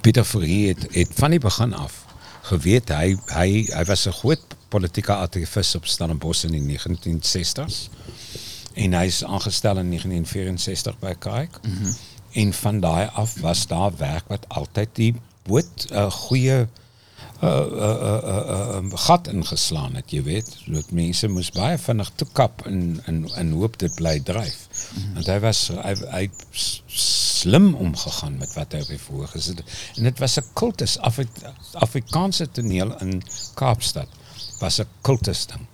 Pieter Fourie het, het van die begin af geweet hy hy hy was 'n groot politieke aktivis op Stellenbosch in die 1960s. En hy is aangestel in 1964 by Kaik. Mm -hmm. En van daai af was daar werk wat altyd die boot 'n uh, goeie uh, uh, uh, gat ingeslaan het, jy weet. Dat mense moes baie vinnig toe kap en en en hoop dit bly dryf. Mm -hmm. Want hy was hy, hy slim omgegaan met wat hy op die voorg gesit het. En dit was 'n kultus Afri Afrikaanse toneel in Kaapstad was 'n kultus ding.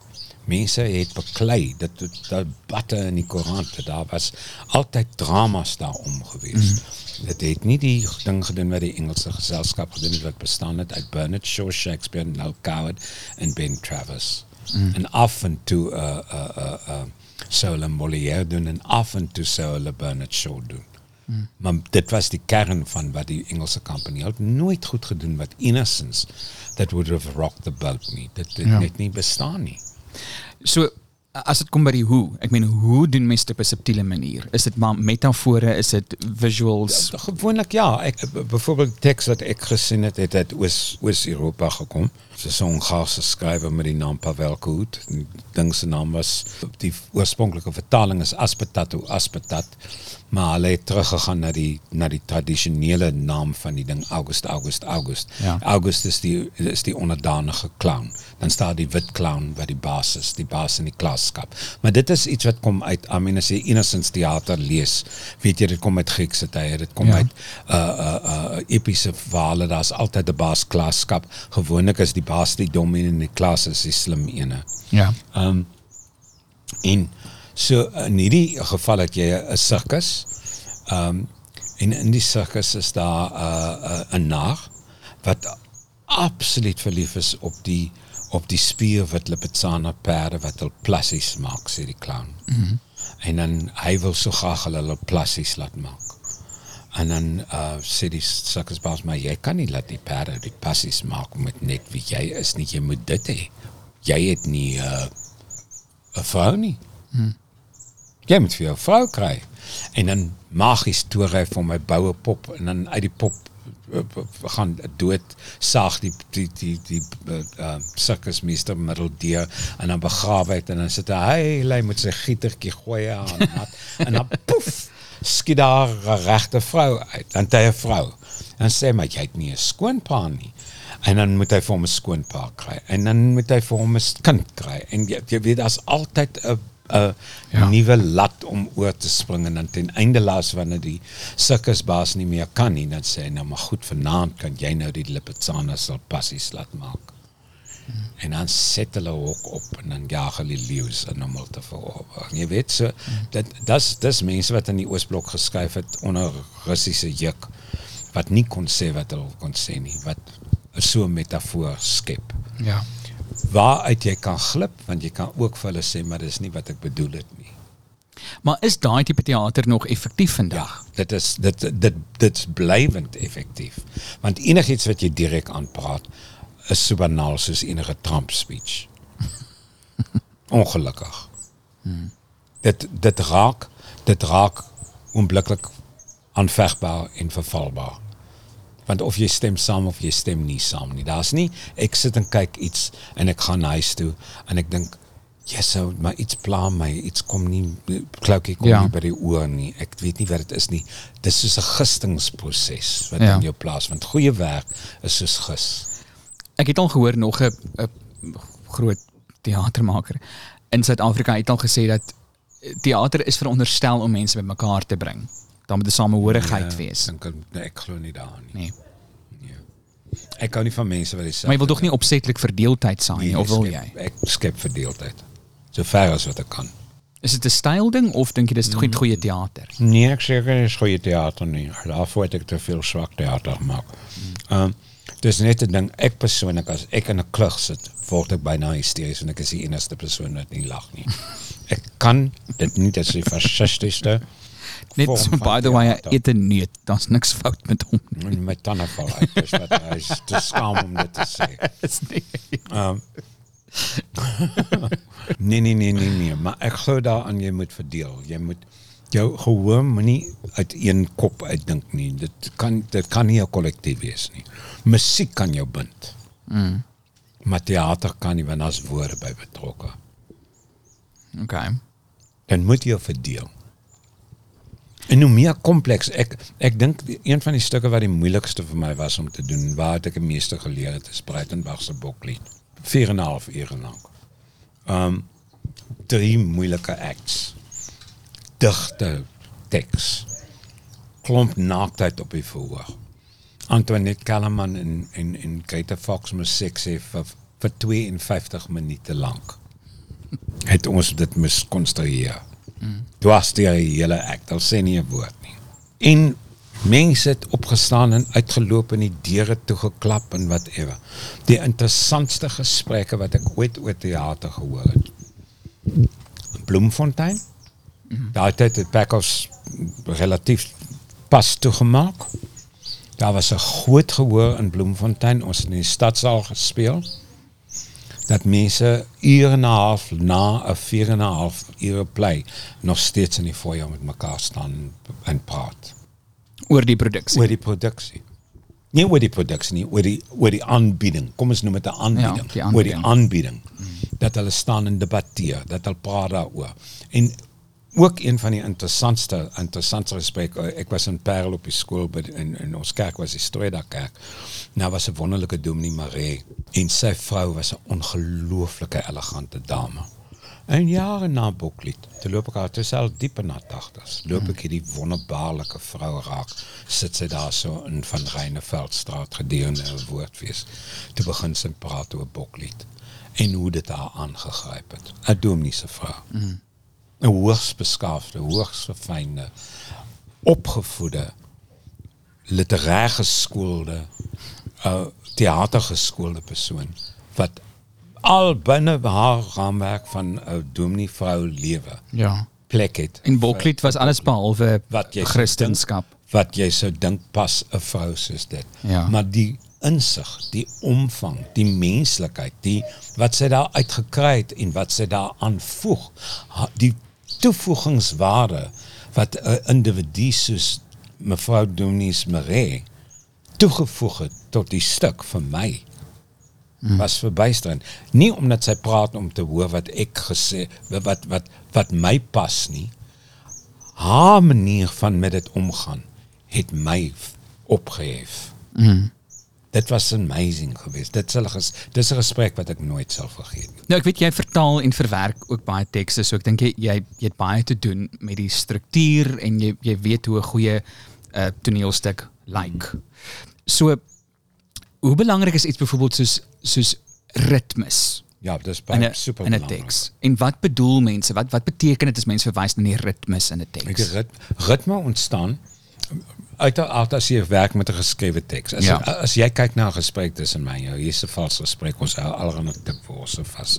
Mense het beklei dit dit debatte in die koerante daar was altyd dramas daarom gewees. Mm. Dit het nie die ding gedoen wat die Engelse geselskap gedoen het wat bestaan het uit Bernard Shaw, Shakespeare, Noel Coward en Ben Travers. Mm. En af en toe uh uh uh, uh sou hulle Molière doen en af en toe sou hulle Bernard Shaw doen. Mm. Maar dit was die kern van wat die Engelse company het nooit goed gedoen wat innocence that would have rocked the boat nie. Dit dit Ja. net nie bestaan nie. So as dit kom by die hoe, ek meen hoe doen mense dit op 'n subtiele manier? Is dit maar metafore, is dit visuals? Ja, gewoonlik ja, ek b- byvoorbeeld teks wat ek gesien het het uit Oos Oos-Europa gekom. So 'n Hongaarse skrywer met die naam Pavel. Die ding se naam was die oorspronklike vertaling is Aspetatu Aspetat, maar hulle het teruggegaan na die na die tradisionele naam van die ding August August August. Ja. August is die is die onderdanige clown. Dan staan die wit clown wat die baas is, die baas in die klaskap. Maar dit is iets wat kom uit, I mean as jy Innocence Theater lees, weet jy dit kom uit Griekse tye, dit kom Ja. uit uh uh uh epiese verhale, daar's altyd 'n baas klaskap. Gewoonlik is die baas die dom en die klas is die slim ene. Ja. Ehm um, en so in hierdie geval het jy 'n sirkus. Ehm um, en in die sirkus is daar 'n uh, 'n 'n naag wat absoluut verlief is op die op die spierwit Lipizzaner perde wat hul plassies maak, sê die clown. Mhm. En dan hy wil so graag hulle hulle plassies laat maak. En dan uh, sê die sirkusbaas maar jy kan nie laat die perde die passies maak met net wie jy is nie, jy moet dit hê. Jy het nie 'n uh, 'n vrou nie. Hmm. Jy moet vir jou vrou kry. En dan magies toe hy vir my boue pop en dan uit die pop uh, gaan dood saag die die die die uh, uh, sirkusmeester middeldeur en dan begrawe het en dan sit hy hy met sy gietertjie gooi aan nat, en dan poef skiet daar regte vrou uit dan 'n vrou. En sê maar jy het nie 'n skoonpa nie. En dan moet hy vir hom 'n skoonpa kry. En dan moet hy vir hom 'n kind kry. En jy, jy weet daar's altyd 'n 'n ja. nuwe lat om oor te spring en dan ten einde laas wanneer die sirkusbaas nie meer kan nie dan sê hy nou maar goed vanaand kan jy nou die Lipizzaner sal passies laat maak. Hmm. En dan set hulle ook op en dan jaag hulle leeu's in om hulle te verower. Jy weet so dit dis dis mense wat in die Oosblok geskryf het onder Russiese juk wat nie kon sê wat hulle kon sê nie, wat so 'n metafoor skep. Ja. Waaruit jy kan glip want jy kan ook vir hulle sê maar dis nie wat ek bedoel het nie. Maar is daai tipe teater nog effektief vandag? Dit is dit dit dit's blywend effektief. Want enigiets wat jy direk aanpraat is so banaal soos enige Trump speech. Ongelukkig. Hmm. Dit dit raak dit raak onmiddellik aanvegbaar en vervalbaar. Want of jy stem saam of jy stem nie saam nie. Daar's nie ek sit en kyk iets en ek gaan huis toe en ek dink Yes, so, maar iets pla my, iets kom nie kloukie kom Ja. nie by die oor nie. Ek weet nie wat dit is nie. Dis soos 'n gistingsproses wat Ja. in jou plaas want goeie werk is soos gis. Ek het al gehoor nog 'n groot teatermaker in Suid-Afrika het al gesê dat teater is veronderstel om mense bymekaar te bring. Dan moet 'n samehorigheid Ja, wees. Dink ek nee, ek glo nie daarin nie. Nee. Ek hou nie van mense wat dieselfde Maar jy wil tog nie opsetlik verdeeldheid saai nie, of wil jy? Ek skep verdeeldheid. So ver as wat ek kan. Is dit 'n styl ding of dink jy dis goeie goeie teater? Nee, ek dit is goeie teater nie. Daarvoor het ek te veel swak teater gemaak. Ehm um, dis net 'n ding ek persoonlik as ek in 'n klug sit, word ek byna hysteries en ek is die enigste persoon wat nie lag nie. Ek kan dit nie dis die fascistiese Net van by the way, hy theater. eet 'n neut. Daar's niks fout met hom. nie. My tande val uit. Dis wat hy is te skaam om dit te sê. Is nie. Um, nee nee nee nee nee, maar ek glo daaraan jy moet verdeel. Jy moet jou gehoor moenie uit een kop uitdink nie. Dit kan dit kan nie 'n kollektief wees nie. Musiek kan jou bind. Mm. Maar theater kan nie want daar's woorde by betrokke. Okay. Dan moet jy verdeel. En hoe meer kompleks ek ek dink die- een van die stukke wat die moeilikste vir my was om te doen, waar het ek die meeste geleer het, is Breitenberg se Boklied. 4 en half ure lank. Um drie moeilike acts. Digte teks. Klomp naaktheid op die verhoog. Antoinette Kellerman en en en Greta Fox moes seks vir vir 52 minute lank. Het ons dit mis konstrueer. Mm. Deur die hele act, al sê nie 'n woord nie. En mense het opgestaan en uitgeloop en die deure toegeklap en whatever. Die interessantste gesprekke wat ek ooit oor teater gehoor het. Bloemfontein. Tyd het Packers relatief pas toegemaak. Daar was 'n groot gehoor in Bloemfontein. Ons het in die stadsaal gespeel. Dat mense ure en 'n half na 'n 4 en 'n half ure play nog steeds in die foyer met mekaar staan en praat. Oor die produksie. Oor die produksie. Nie oor die produksie nie, oor die oor die aanbieding. Kom ons noem dit 'n aanbieding. Ja, die Oor die aanbieding. Dat hulle staan en debatteer, dat hulle praat daaroor. En ook een van die interessantste interessantste gesprekke, ek was in Parel op die by in, in ons kerk was die Streda kerk. Nou was 'n wonderlike dominee Maree en sy vrou was 'n ongelooflike elegante dame. En jare na Boklied, toe loop ek haar tussen diep in haar 80's, loop ek hierdie wonderbaarlike vrou raak, sit sy daar so in van Reineveldstraat gedurende 'n woordfees. Toe begin sy praat oor Boklied en hoe dit haar aangegryp het. 'n Dominee se vrou. Mm. 'n hoogs beskaafde, hoogs verfynde, opgevoede, literêr geskoolde, uh teatergeskoolde persoon wat al binne haar raamwerk van 'n dominee vrou lewe Ja. plek het. En Boklied was alles behalwe wat jy Christendom. wat jy sou dink pas 'n vrou soos dit. Ja. Maar die insig, die omvang, die menslikheid, die wat sy daar uitgekry het en wat sy daar aanvoeg, die toevoegingswaarde wat 'n individu soos mevrou Dominis Maree toegevoeg het tot die stuk vir my was verbuisterend. Nie omdat sy praat om te hoor wat ek gesê wat wat wat my pas nie. Haar manier van met dit omgaan het my opgehef. Mm. Dit was amazing geweest. Dit sal ges, dis 'n gesprek wat ek nooit sal vergeet nie. Nou ek weet jy vertaal en verwerk ook baie tekste, so ek dink jy jy jy het baie te doen met die struktuur en jy jy weet hoe 'n goeie uh, toneelstuk lyk. Like. So hoe belangrik is iets byvoorbeeld soos soos ritmes? Ja, dis in baie 'n- super in 'n teks. En wat bedoel mense? Wat wat beteken dit as mense verwys na die ritmes in 'n Ek teks? rit, ritme ontstaan uiteraard as jy werk met 'n geskrewe teks. As, Ja. as jy kyk na 'n gesprek tussen my en jou, hier's 'n vals gesprek, ons hou alreeds 'n tip vir ons vas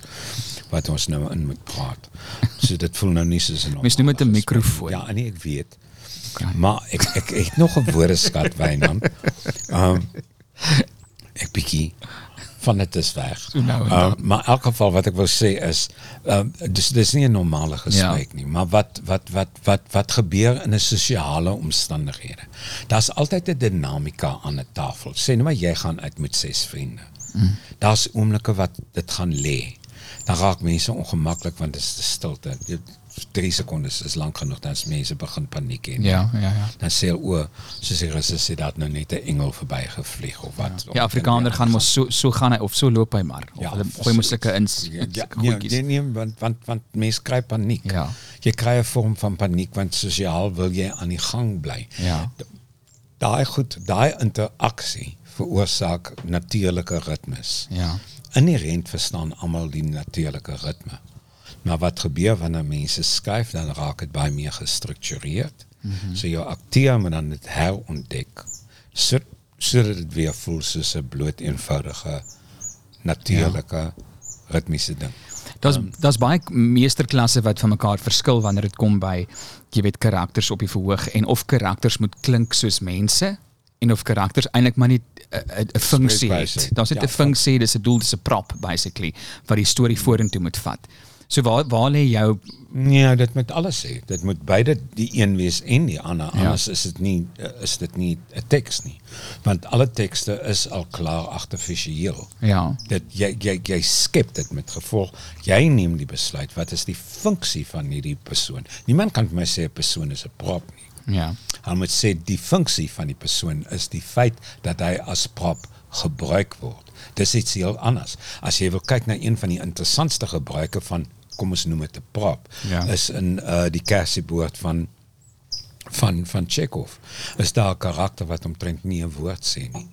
wat ons nou in moet praat. So dit voel nou nie soos 'n Mens noem dit 'n normale mikrofoon. gesprek. Ja, nee, ek weet. Maar ek ek ek het nog 'n woordeskat Wynand. Ehm ek bietjie van dit is weg. Nou dan. maar in elk geval wat ek wil sê is ehm dis dis nie 'n normale gesprek Ja. maar wat wat wat wat wat gebeur in 'n sosiale omstandighede. Daar's altyd 'n dinamika aan 'n tafel. Sê nou maar jy gaan uit met ses vriende. Mm. Daar's oomblikke wat dit gaan lê. Dan raak mense ongemaklik want dit is te stilte. Jy 3 sekondes is lank genoeg dan as mense begin paniek hê. Ja, ja, ja. Dan sê hulle o, soos die Russe sê dat nou net 'n engel verbygevlieg of wat. Ja, Afrikaner gaan mos so so gaan hy of so loop hy maar. Of Ja, hulle gooi mos sulke ins Ja, ja, nee, nee, nee, want want want mense kry paniek. Ja. Jy kry 'n vorm van paniek want sosiaal wil jy aan die gang bly. Ja. Daai goed, daai interaksie veroorsaak natuurlike ritmes. Ja. Inherent verstaan almal die natuurlike ritme. Maar wat gebeur wanneer mense skryf, dan raak dit baie meer gestruktureerd. Mhm. So jou akteur moet dan dit herontdek so sodat dit weer voel soos 'n bloot eenvoudige natuurlike ritmiese ding. Daar's daar's baie meesterklasse wat van mekaar verskil wanneer dit kom by jy weet karakters op die verhoog en of karakters moet klink soos mense en of karakters eintlik maar nie 'n funksie het. Daar's net Ja, 'n funksie, dis 'n doel, dis 'n prop basically wat die storie vorentoe moet vat. So waar waar lê jou Nee, dit moet alles hê. Dit moet beide die een wees en die ander. Ja. Anders is dit nie eh, is dit nie 'n teks nie. Want alle tekste is al klaar artifisieel. Ja. Dit jy jy jy skep dit met gevolg. Jy neem die besluit wat is die funksie van hierdie persoon. Niemand kan vir my sê 'n persoon is 'n prop nie. Ja. Hulle moet sê die funksie van die persoon is die feit dat hy as prop gebruik word. Dis iets heel anders. As jy wil kyk na een van die interessantste gebruike van kom ons noem dit 'n prop Ja. is in uh die kersieboord van van van Chekhov. Is daar 'n karakter wat omtrent nie 'n woord sê nie.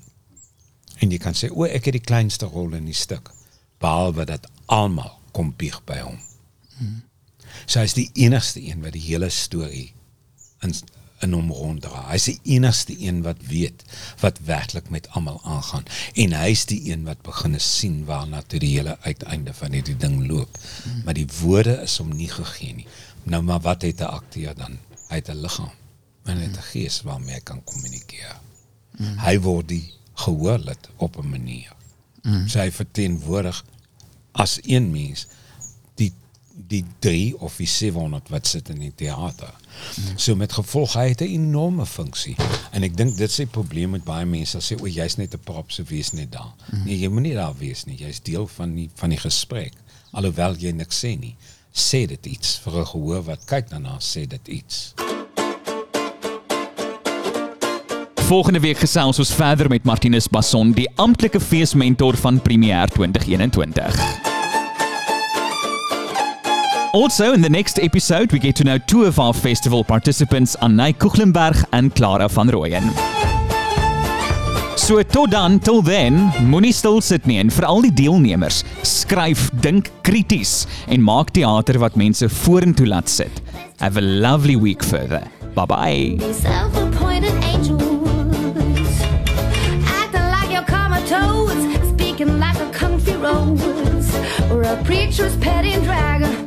En jy kan sê o, ek het die kleinste rol in die stuk, behalwe dat almal kom bieg by hom. So hy is die enigste een wat die hele storie in in hom ronddra. Hy's die enigste een wat weet wat werklik met almal aangaan en hy's die een wat begin sien waarna toe die hele uiteinde van hierdie ding loop. Maar die woorde is hom nie gegee nie. Nou maar wat het 'n akteur dan? Hy het 'n liggaam en hy het 'n gees waarmee hy kan kommunikeer. Mm. Hy word die gehoorlid op 'n manier. Mm. So hy verteenwoordig as een mens die 3 of die 700 wat sit in die teater. So met gevolg hy het 'n enorme funksie. En ek dink dit is die probleem met baie mense as sê o jy's net 'n prop so wees net daar. Nee, jy moet nie daar wees nie. Jy's deel van die van die gesprek. Alhoewel jy niks sê nie. Sê dit iets vir 'n gehoor wat kyk daarna, sê dit iets. Volgende week gesels ons verder met Martinus Basson, die amptelike feesmentor van Premier 2021. Also, in the next episode, we get to know two of our festival participants, Annay Kuchlenberg and Clara van Rooyen. So tot dan, till then, moenie stil sit nie en vir al die deelnemers, skryf, dink krities en maak teater wat mense vorentoe laat sit. Have a lovely week further. Bye bye. Self-appointed angels, acting like you're comatose, speaking like a kung fu rose, or a preacher's petting dragon.